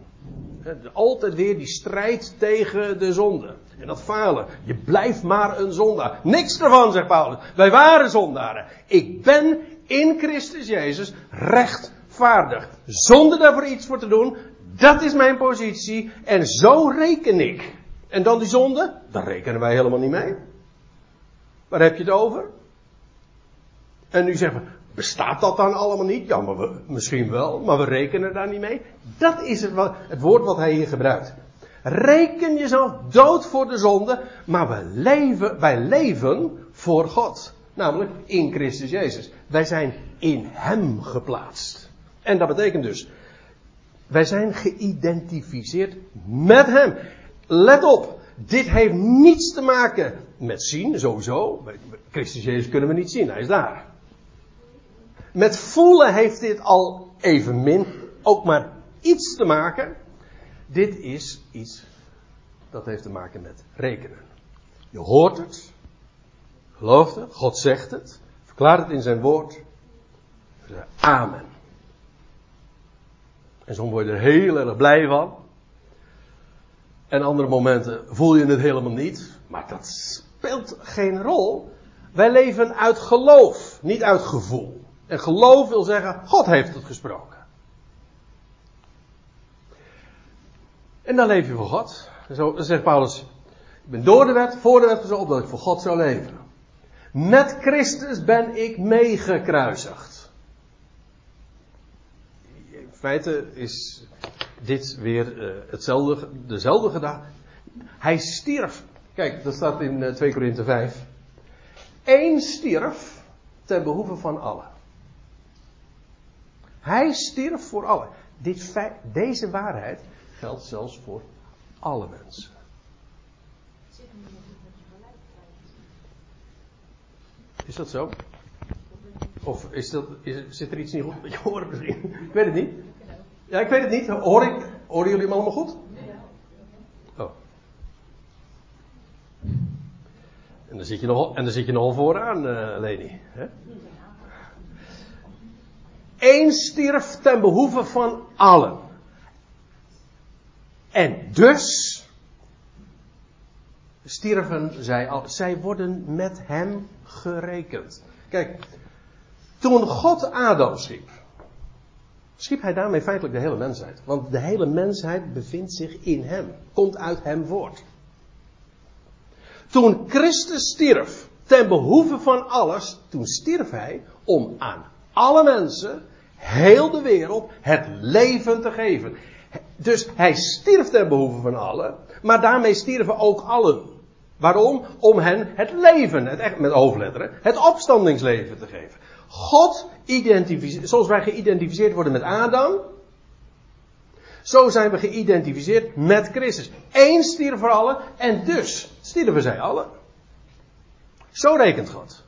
Altijd weer die strijd tegen de zonde. En dat falen. Je blijft maar een zondaar. Niks ervan, zegt Paulus. Wij waren zondaren. Ik ben in Christus Jezus rechtvaardig. Zonder daarvoor iets voor te doen. Dat is mijn positie. En zo reken ik. En dan die zonde? Daar rekenen wij helemaal niet mee. Waar heb je het over? En nu zeggen we, Bestaat dat dan allemaal niet? Ja, maar we, misschien wel, maar we rekenen daar niet mee. Dat is het, het woord wat hij hier gebruikt. Reken jezelf dood voor de zonde, maar we leven, wij leven voor God. Namelijk in Christus Jezus. Wij zijn in Hem geplaatst. En dat betekent dus, wij zijn geïdentificeerd met Hem. Let op, dit heeft niets te maken met zien, sowieso. Christus Jezus kunnen we niet zien, Hij is daar. Met voelen heeft dit al evenmin ook maar iets te maken. Dit is iets dat heeft te maken met rekenen. Je hoort het, gelooft het, God zegt het, verklaart het in zijn woord. Amen. En soms word je er heel erg blij van. En andere momenten voel je het helemaal niet. Maar dat speelt geen rol. Wij leven uit geloof, niet uit gevoel. En geloof wil zeggen, God heeft het gesproken. En dan leef je voor God. Zo zegt Paulus, ik ben door de wet, voor de wet gezocht, opdat ik voor God zou leven. Met Christus ben ik meegekruisigd. In feite is dit weer uh, hetzelfde, dezelfde gedachte. Hij stierf. Kijk, dat staat in 2 Korinthe 5. Eén stierf ten behoeve van allen. Hij stierf voor allen. Dit deze waarheid geldt zelfs voor alle mensen. Is dat zo? Of is dat, is, zit er iets niet goed met je oren misschien? Ik weet het niet. Ja, ik weet het niet. Hoor ik, horen jullie hem allemaal goed? Oh. En dan zit je nogal, en dan zit je nogal vooraan, uh, Leni. Hè? Eén stierf ten behoeve van allen. En dus stierven zij al. Zij worden met hem gerekend. Kijk, toen God Adam schiep, schiep hij daarmee feitelijk de hele mensheid. Want de hele mensheid bevindt zich in hem, komt uit hem voort. Toen Christus stierf, ten behoeve van alles, toen stierf hij om aan alle mensen heel de wereld het leven te geven. Dus hij stierf ter behoeve van allen, maar daarmee stierven ook allen. Waarom? Om hen het leven, het echt met hoofdletteren, het opstandingsleven te geven. God identificeert, zoals wij geïdentificeerd worden met Adam, zo zijn we geïdentificeerd met Christus. Eén stierf voor allen en dus stierven zij allen. Zo rekent God.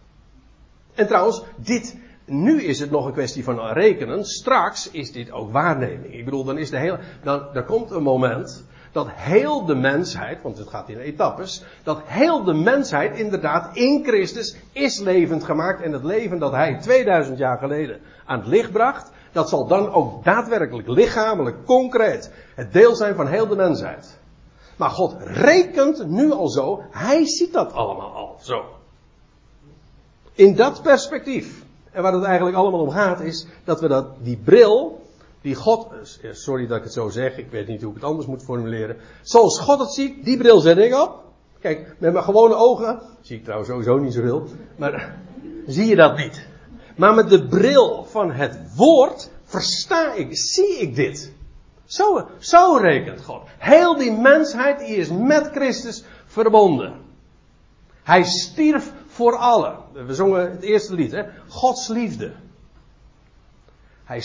En trouwens, dit nu is het nog een kwestie van rekenen. Straks is dit ook waarneming. Ik bedoel, dan is de hele, dan, er komt een moment dat heel de mensheid, want het gaat in etappes, dat heel de mensheid inderdaad in Christus is levend gemaakt. En het leven dat hij 2000 jaar geleden aan het licht bracht, dat zal dan ook daadwerkelijk lichamelijk, concreet, het deel zijn van heel de mensheid. Maar God rekent nu al zo, hij ziet dat allemaal al zo. In dat perspectief. En waar het eigenlijk allemaal om gaat is dat we dat, die bril, die God, sorry dat ik het zo zeg, ik weet niet hoe ik het anders moet formuleren. Zoals God het ziet, die bril zet ik op. Kijk, met mijn gewone ogen, zie ik trouwens sowieso niet zoveel, maar zie je dat niet. Maar met de bril van het woord versta ik, zie ik dit. Zo, zo rekent God. Heel die mensheid is met Christus verbonden. Hij stierf voor allen. We zongen het eerste lied, hè? Gods liefde. Hij,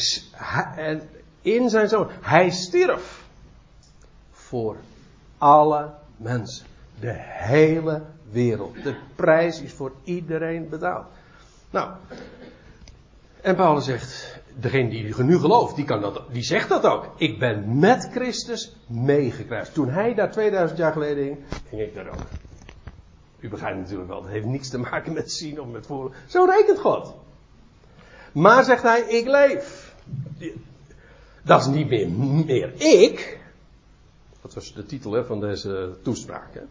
en in zijn zoon, hij stierf voor alle mensen. De hele wereld. De prijs is voor iedereen betaald. Nou, en Paulus zegt, degene die nu gelooft, die, kan dat, die zegt dat ook. Ik ben met Christus meegekruist. Toen hij daar 2000 jaar geleden ging, ging ik daar ook. U begrijpt natuurlijk wel, dat heeft niets te maken met zien of met voelen. Zo rekent God. Maar zegt hij, ik leef. Dat is niet meer, ik. Dat was de titel hè, van deze toespraak. Hè.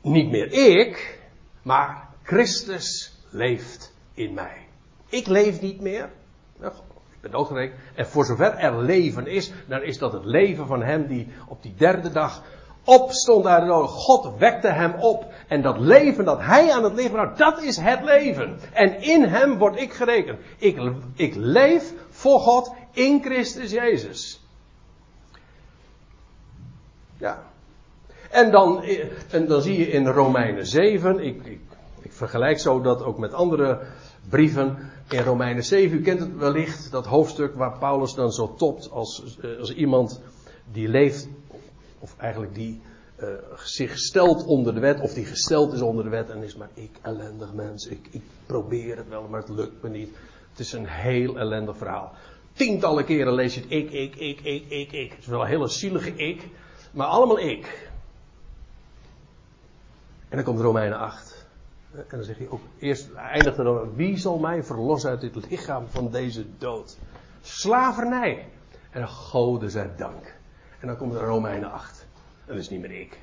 Niet meer ik, maar Christus leeft in mij. Ik leef niet meer. Ik ben doodgerekend. En voor zover er leven is, dan is dat het leven van hem die op die derde dag opstond uit de dood. God wekte hem op. En dat leven dat hij aan het leven houdt, dat is het leven. En in hem word ik gerekend. Ik, ik leef voor God in Christus Jezus. Ja. En dan, en dan zie je in Romeinen 7, ik, ik, ik vergelijk zo dat ook met andere brieven. In Romeinen 7, u kent het wellicht, dat hoofdstuk waar Paulus dan zo topt als, eh, als iemand die leeft, of eigenlijk die uh, zich stelt onder de wet, of die gesteld is onder de wet en is maar ik ellendig mens, ik, ik probeer het wel, maar het lukt me niet. Het is een heel ellendig verhaal. Tientallen keren lees je het ik, ik, ik, ik, ik, ik. Het is wel een hele zielige ik, maar allemaal ik. En dan komt Romeinen 8. En dan zeg je ook, eerst eindigt er dan, wie zal mij verlossen uit dit lichaam van deze dood? Slavernij. En dan goden zij dank. En dan komt er Romeinen 8. Dat is niet meer ik.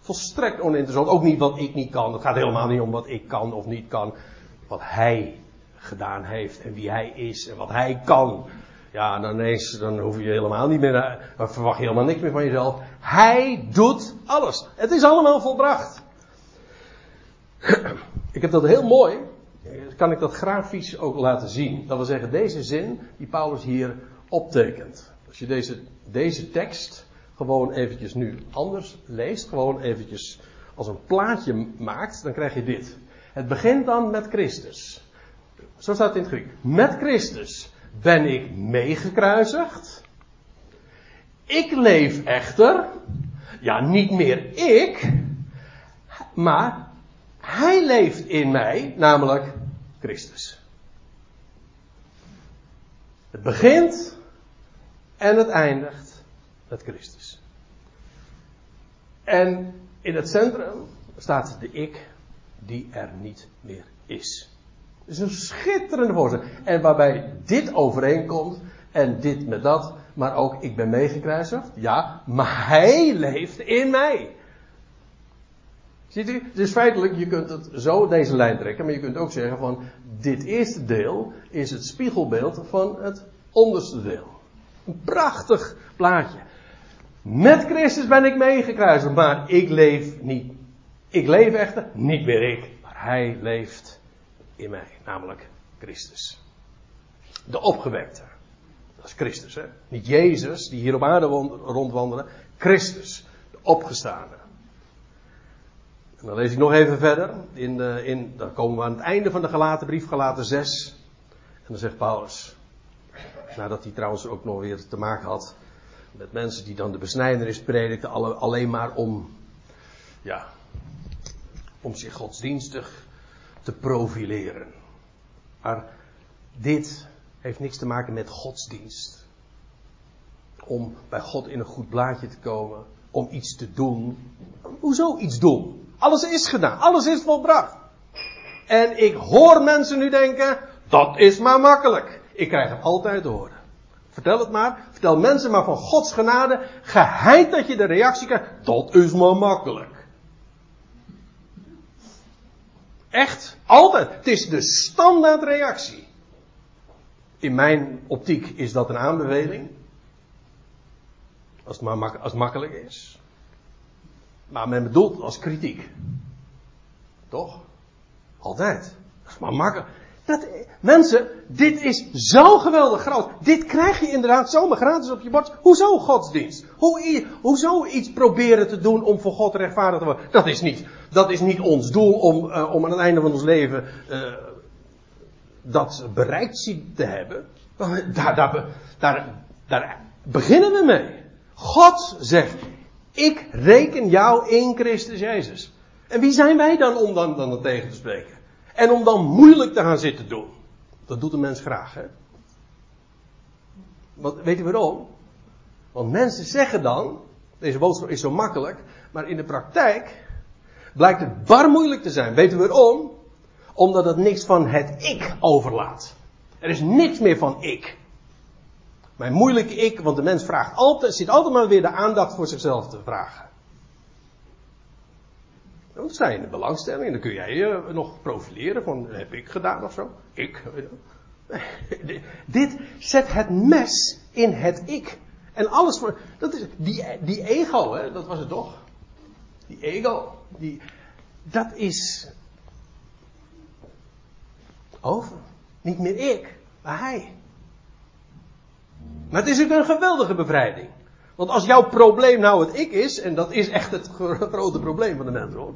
Volstrekt oninteressant. Ook niet wat ik niet kan. Het gaat helemaal niet om wat ik kan of niet kan. Wat hij gedaan heeft en wie hij is en wat hij kan. Ja, dan, ineens, dan hoef je helemaal niet meer, dan verwacht je helemaal niks meer van jezelf. Hij doet alles. Het is allemaal volbracht. Ik heb dat heel mooi, kan ik dat grafisch ook laten zien. Dat wil zeggen, deze zin die Paulus hier optekent. Als je deze, deze tekst gewoon eventjes nu anders leest, gewoon eventjes als een plaatje maakt, dan krijg je dit. Het begint dan met Christus. Zo staat het in het Griek. Met Christus ben ik meegekruisigd. Ik leef echter, ja niet meer ik, maar hij leeft in mij, namelijk Christus. Het begint en het eindigt met Christus. En in het centrum staat de ik die er niet meer is. Het is een schitterende voorstelling. En waarbij dit overeenkomt en dit met dat, maar ook ik ben meegekruisigd. Ja, maar hij leeft in mij. Ziet u? Dus feitelijk, je kunt het zo deze lijn trekken, maar je kunt ook zeggen van dit eerste deel is het spiegelbeeld van het onderste deel. Een prachtig plaatje. Met Christus ben ik meegekruisigd, maar ik leef niet. Ik leef echter niet meer ik, maar hij leeft in mij, namelijk Christus. De opgewekte. Dat is Christus, hè? Niet Jezus, die hier op aarde rondwandelen. Christus, de opgestane. En dan lees ik nog even verder. In in, dan komen we aan het einde van de gelaten brief, gelaten 6. En dan zegt Paulus, nadat hij trouwens ook nog weer te maken had met mensen die dan de besnijdenis predikten, alleen maar om, ja, om zich godsdienstig te profileren. Maar dit heeft niks te maken met godsdienst. Om bij God in een goed blaadje te komen, om iets te doen. Hoezo iets doen? Alles is gedaan, alles is volbracht. En ik hoor mensen nu denken, dat is maar makkelijk. Ik krijg het altijd te horen. Vertel het maar. Vertel mensen maar van Gods genade. Geheid dat je de reactie krijgt. Dat is maar makkelijk. Echt, altijd. Het is de standaardreactie. In mijn optiek is dat een aanbeveling. Als het maar mak als makkelijk is. Maar men bedoelt als kritiek. Toch? Altijd. Dat is maar makkelijk. Dat, mensen, dit is zo geweldig groot. Dit krijg je inderdaad zomaar gratis op je bord. Hoezo godsdienst? Hoe, hoezo iets proberen te doen om voor God rechtvaardig te worden? Dat is niet, dat is niet ons doel om, uh, om aan het einde van ons leven uh, dat bereikt te hebben. Daar, daar, daar, daar beginnen we mee. God zegt, ik reken jou in Christus Jezus. En wie zijn wij dan om dan, dan tegen te spreken? En om dan moeilijk te gaan zitten doen. Dat doet een mens graag, hè? Weet je waarom? Want mensen zeggen dan, deze boodschap is zo makkelijk, maar in de praktijk blijkt het bar moeilijk te zijn. Weet je waarom? Omdat het niks van het ik overlaat. Er is niks meer van ik. Mijn moeilijke ik, want de mens vraagt altijd, zit altijd maar weer de aandacht voor zichzelf te vragen. Je in de belangstelling en dan kun jij je nog profileren van heb ik gedaan of zo. Ik. Dit zet het mes in het ik. En alles voor. Dat is, die, die ego, hè, dat was het toch? Die ego. Die, dat is. Over. Niet meer ik, maar hij. Maar het is ook een geweldige bevrijding. Want als jouw probleem nou het ik is, en dat is echt het grote probleem van de mens hoor.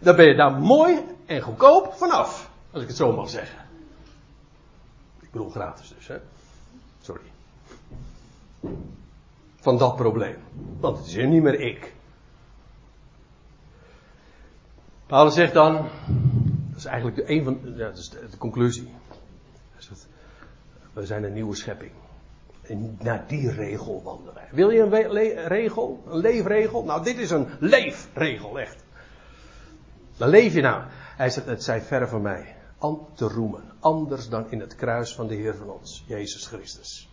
Dan ben je daar mooi en goedkoop vanaf. Als ik het zo mag zeggen. Ik bedoel gratis dus, hè. Sorry. Van dat probleem. Want het is hier niet meer ik. Paulus zegt dan, dat is eigenlijk de, een van, ja, dat is de, de conclusie. We zijn een nieuwe schepping. Naar die regel wandelen wij. Wil je een regel? Een leefregel? Nou, dit is een leefregel, echt. Dan leef je nou. Hij zegt, het zij ver van mij. An te roemen. Anders dan in het kruis van de Heer van ons, Jezus Christus.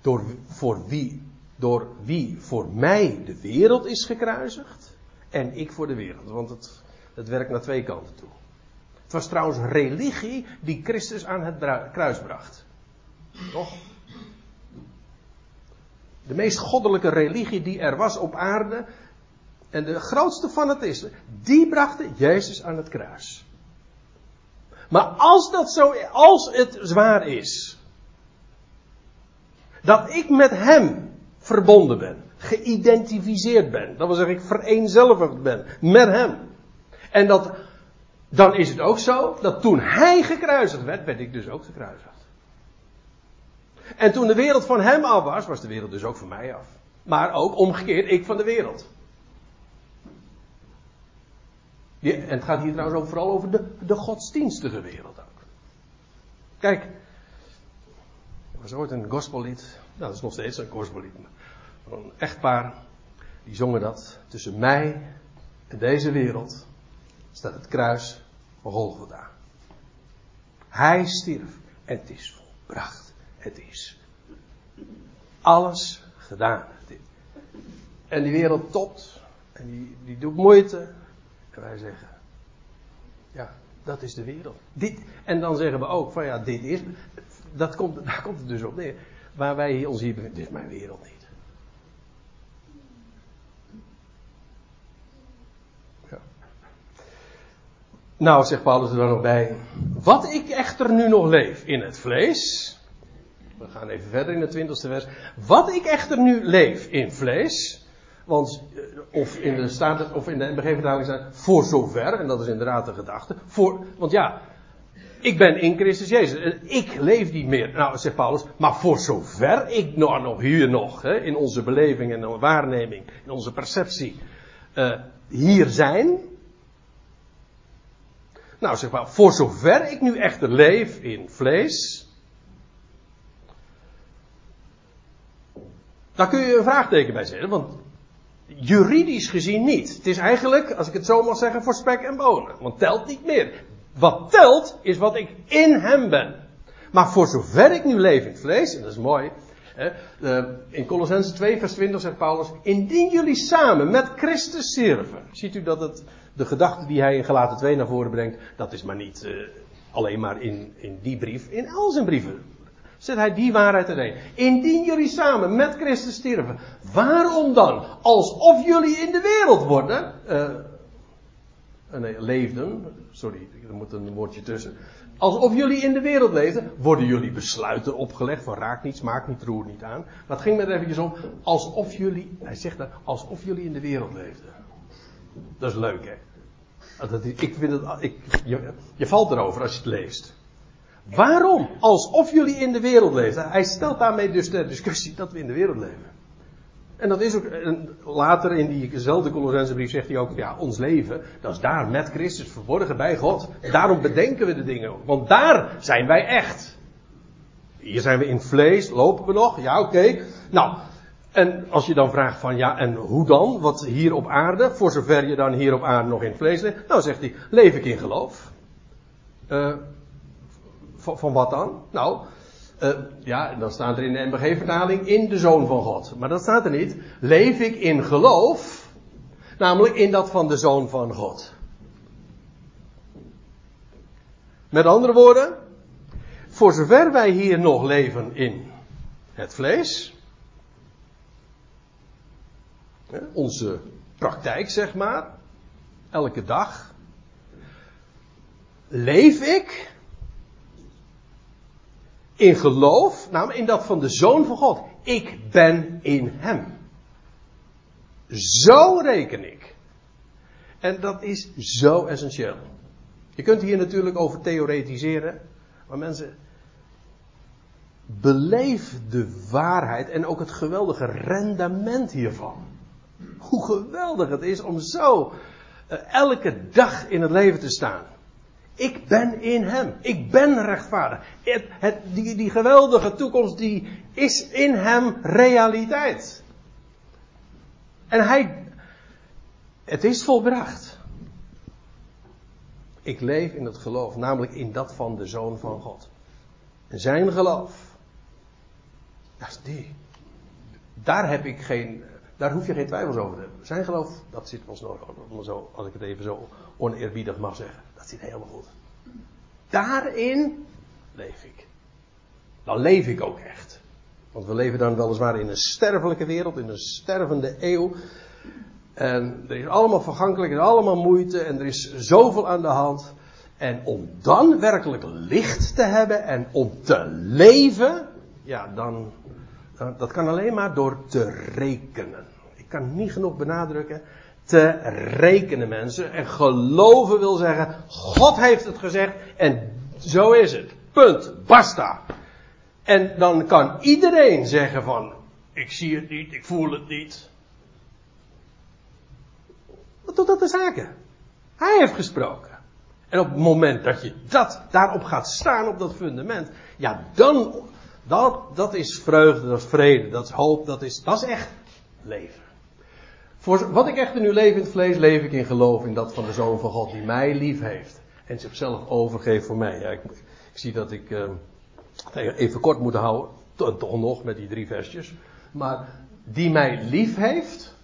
Door, voor wie, door wie voor mij de wereld is gekruisigd. En ik voor de wereld. Want het, het werkt naar twee kanten toe. Het was trouwens religie die Christus aan het kruis bracht. Toch? De meest goddelijke religie die er was op aarde. En de grootste fanatisme. Die brachten Jezus aan het kruis. Maar als dat zo, als het zwaar is. Dat ik met hem verbonden ben. Geïdentificeerd ben. Dat wil zeggen, ik vereenzelvigd ben met hem. En dat, dan is het ook zo dat toen hij gekruisigd werd, werd ik dus ook gekruisigd. En toen de wereld van hem af was, was de wereld dus ook van mij af. Maar ook omgekeerd, ik van de wereld. en het gaat hier trouwens ook vooral over de, de godsdienstige wereld ook. Kijk, er was ooit een gospellied. Nou, dat is nog steeds een gospellied. Een echtpaar, die zongen dat. Tussen mij en deze wereld staat het kruis van Golgotha. Hij stierf en het is volbracht. Het is alles gedaan. En die wereld topt. En die, die doet moeite. En wij zeggen. Ja, dat is de wereld. Dit, en dan zeggen we ook van ja, dit is. Dat komt, daar komt het dus op neer. Waar wij ons hier bevinden. Dit is mijn wereld niet. Ja. Nou, zegt Paulus er dan nog bij. Wat ik echter nu nog leef in het vlees. We gaan even verder in het twintigste vers. Wat ik echter nu leef in vlees. Want, eh, of in de staat, of in de NBG-vertaling staat, voor zover, en dat is inderdaad de gedachte. Voor, want ja, ik ben in Christus Jezus. Ik leef niet meer. Nou, zegt Paulus, maar voor zover ik nou, nog hier nog, hè, in onze beleving en waarneming, in onze perceptie, uh, hier zijn. Nou, zeg maar, voor zover ik nu echter leef in vlees, Daar kun je een vraagteken bij zetten, want juridisch gezien niet. Het is eigenlijk, als ik het zo mag zeggen, voor spek en bonen. Want telt niet meer. Wat telt is wat ik in hem ben. Maar voor zover ik nu leef in het vlees, en dat is mooi. Hè, in Colossense 2 vers 20 zegt Paulus, indien jullie samen met Christus sterven. Ziet u dat het, de gedachte die hij in Galaten 2 naar voren brengt, dat is maar niet, uh, alleen maar in, in die brief, in al zijn brieven. Zet hij die waarheid erin. Indien jullie samen met Christus sterven, waarom dan? Alsof jullie in de wereld worden. Uh, nee, leefden. Sorry, er moet een woordje tussen. Alsof jullie in de wereld leefden, worden jullie besluiten opgelegd van raak niet, smaak niet, roer niet aan. Maar het ging me er eventjes om, alsof jullie, hij zegt dat, alsof jullie in de wereld leefden. Dat is leuk hè. Dat, ik vind het, ik, je valt erover als je het leest. Waarom? Alsof jullie in de wereld leven. Hij stelt daarmee dus de discussie dat we in de wereld leven. En dat is ook, later in diezelfde Colossensebrief zegt hij ook, ja, ons leven, dat is daar met Christus verborgen bij God. Daarom bedenken we de dingen, want daar zijn wij echt. Hier zijn we in vlees, lopen we nog, ja oké. Nou, en als je dan vraagt van, ja, en hoe dan? Wat hier op aarde, voor zover je dan hier op aarde nog in vlees leeft. Nou, zegt hij, leef ik in geloof. Uh, van, van wat dan? Nou, uh, ja, dan staat er in de MBG-vertaling in de Zoon van God. Maar dat staat er niet. Leef ik in geloof, namelijk in dat van de Zoon van God. Met andere woorden, voor zover wij hier nog leven in het vlees, onze praktijk zeg maar, elke dag, leef ik in geloof, namelijk in dat van de Zoon van God. Ik ben in Hem. Zo reken ik. En dat is zo essentieel. Je kunt hier natuurlijk over theoretiseren, maar mensen, beleef de waarheid en ook het geweldige rendement hiervan. Hoe geweldig het is om zo uh, elke dag in het leven te staan. Ik ben in hem. Ik ben rechtvaardig. Het, die, die geweldige toekomst die is in hem realiteit. En hij, het is volbracht. Ik leef in het geloof, namelijk in dat van de Zoon van God. Zijn geloof, dat is die. Daar heb ik geen, daar hoef je geen twijfels over te hebben. Zijn geloof, dat zit ons nodig. Als ik het even zo oneerbiedig mag zeggen. Dat zit helemaal goed. Daarin leef ik. Dan leef ik ook echt. Want we leven dan weliswaar in een sterfelijke wereld, in een stervende eeuw. En er is allemaal vergankelijk, er is allemaal moeite en er is zoveel aan de hand. En om dan werkelijk licht te hebben en om te leven, ja, dan, dat kan alleen maar door te rekenen. Ik kan niet genoeg benadrukken te rekenen, mensen. En geloven wil zeggen, God heeft het gezegd en zo is het. Punt. Basta. En dan kan iedereen zeggen van, ik zie het niet, ik voel het niet. Wat doet dat de zaken? Hij heeft gesproken. En op het moment dat je dat daarop gaat staan, op dat fundament, ja, dan, dat, dat is vreugde, dat is vrede, dat is hoop, dat is, dat is echt leven. Voor wat ik echt nu leef in het vlees, leef ik in geloof in dat van de Zoon van God die mij lief heeft. En zichzelf overgeeft voor mij. Ja, ik, ik, zie dat ik uh, even kort moet houden. Toch nog met die drie versjes. Maar die mij lief heeft.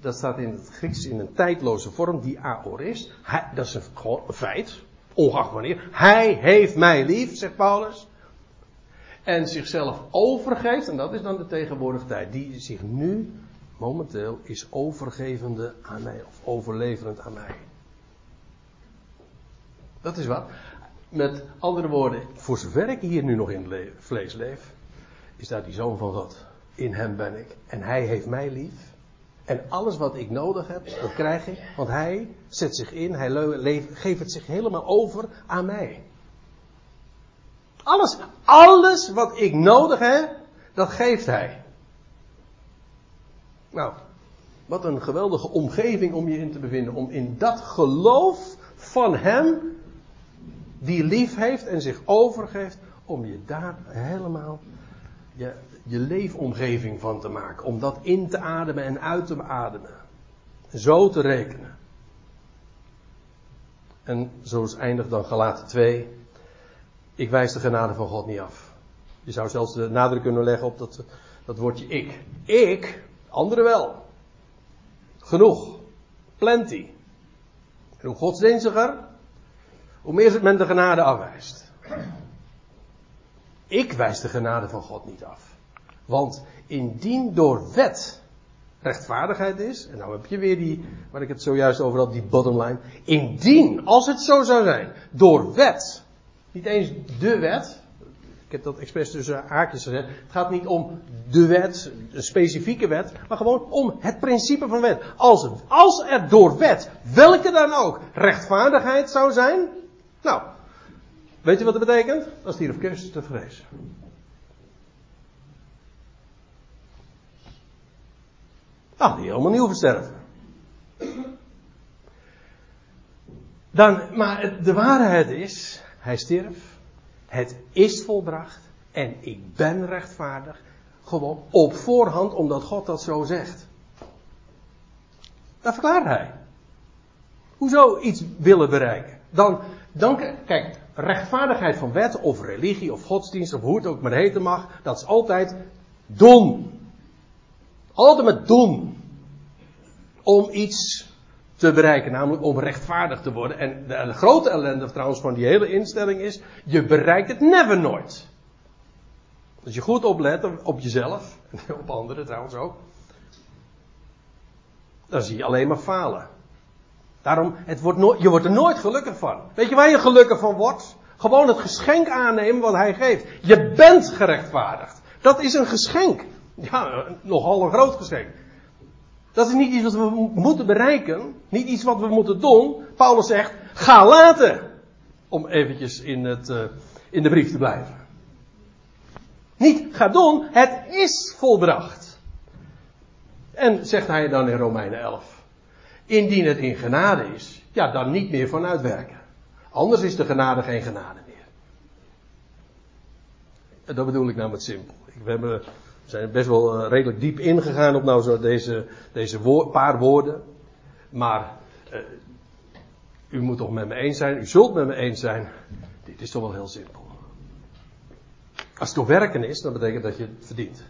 Dat, staat in het Grieks in een tijdloze vorm. Die aoris. Hij, dat is een, gewoon een feit. Ongeacht wanneer. Hij heeft mij lief, zegt Paulus. En zichzelf overgeeft. En dat is dan de tegenwoordige tijd. Die zich nu momenteel is overgevende aan mij, of overleverend aan mij. Dat is wat. Met andere woorden, voor zover ik hier nu nog in vlees leef, is daar die zoon van God. In hem ben ik. En hij heeft mij lief. En alles wat ik nodig heb, dat krijg ik. Want hij zet zich in, hij geeft het zich helemaal over aan mij. Alles, alles wat ik nodig heb, dat geeft hij. Nou, wat een geweldige omgeving om je in te bevinden. Om in dat geloof van Hem, die lief heeft en zich overgeeft, om je daar helemaal je, je leefomgeving van te maken. Om dat in te ademen en uit te ademen. Zo te rekenen. En zo eindigt dan gelaten 2. Ik wijs de genade van God niet af. Je zou zelfs de nadruk kunnen leggen op dat, dat woordje ik. Ik Anderen wel. Genoeg. Plenty. En hoe godsdienstiger, hoe meer men de genade afwijst. Ik wijs de genade van God niet af. Want indien door wet rechtvaardigheid is, en nou heb je weer die, waar ik het zojuist over had, die bottom line. Indien, als het zo zou zijn, door wet, niet eens de wet, ik heb dat expres tussen haakjes gezet, het gaat niet om de wet, een specifieke wet, maar gewoon om het principe van wet. Als, als er door wet, welke dan ook, rechtvaardigheid zou zijn, nou, weet je wat dat betekent? Als die op Christus te vrezen. Nou, die helemaal nieuw versterven. Dan, maar de waarheid is, hij stierf, het is volbracht en ik ben rechtvaardig. Gewoon op voorhand, omdat God dat zo zegt. Dat verklaart hij. Hoezo iets willen bereiken? Dan, dan, kijk, rechtvaardigheid van wet of religie of godsdienst of hoe het ook maar heten mag, dat is altijd doen. Altijd met doen. Om iets te bereiken, namelijk om rechtvaardig te worden. En de grote ellende trouwens van die hele instelling is, je bereikt het never nooit. Als je goed oplet op jezelf, en op anderen trouwens ook, dan zie je alleen maar falen. Daarom, het wordt je wordt er nooit gelukkig van. Weet je waar je gelukkig van wordt? Gewoon het geschenk aannemen wat hij geeft. Je bent gerechtvaardigd. Dat is een geschenk. Ja, nogal een groot geschenk. Dat is niet iets wat we moeten bereiken. Niet iets wat we moeten doen. Paulus zegt, ga laten. Om eventjes in, het, uh, in de brief te blijven. Niet ga doen, het is volbracht. En zegt hij dan in Romeinen 11. Indien het in genade is, ja dan niet meer vanuit werken. Anders is de genade geen genade meer. En dat bedoel ik nou met simpel. We hebben we zijn best wel uh, redelijk diep ingegaan op nou zo deze, deze paar woorden. Maar uh, u moet toch met me eens zijn, u zult met me eens zijn. Dit is toch wel heel simpel. Als het door werken is, dan betekent dat je het verdient.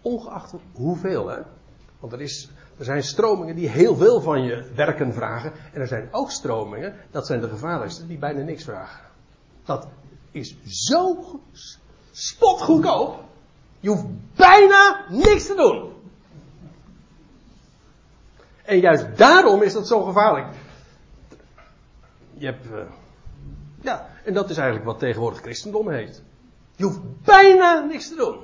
Ongeacht hoeveel, hè. Want er, is, er zijn stromingen die heel veel van je werken vragen. En er zijn ook stromingen, dat zijn de gevaarlijkste, die bijna niks vragen. Dat is zo spotgoedkoop. Je hoeft bijna niks te doen. En juist daarom is dat zo gevaarlijk. Je hebt. Uh, ja, en dat is eigenlijk wat tegenwoordig christendom heeft. Je hoeft bijna niks te doen.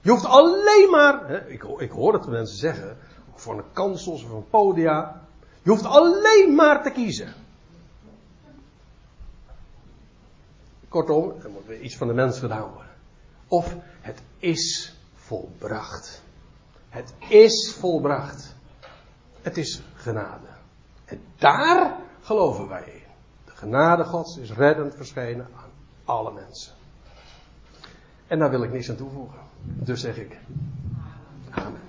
Je hoeft alleen maar. Hè, ik, ik hoor het mensen zeggen. Voor een kansels of een podia. Je hoeft alleen maar te kiezen. Kortom, er moet weer iets van de mens gedaan worden. Of het is volbracht. Het is volbracht. Het is genade. En daar geloven wij in. De genade Gods is reddend verschenen aan alle mensen. En daar wil ik niks aan toevoegen. Dus zeg ik. Amen.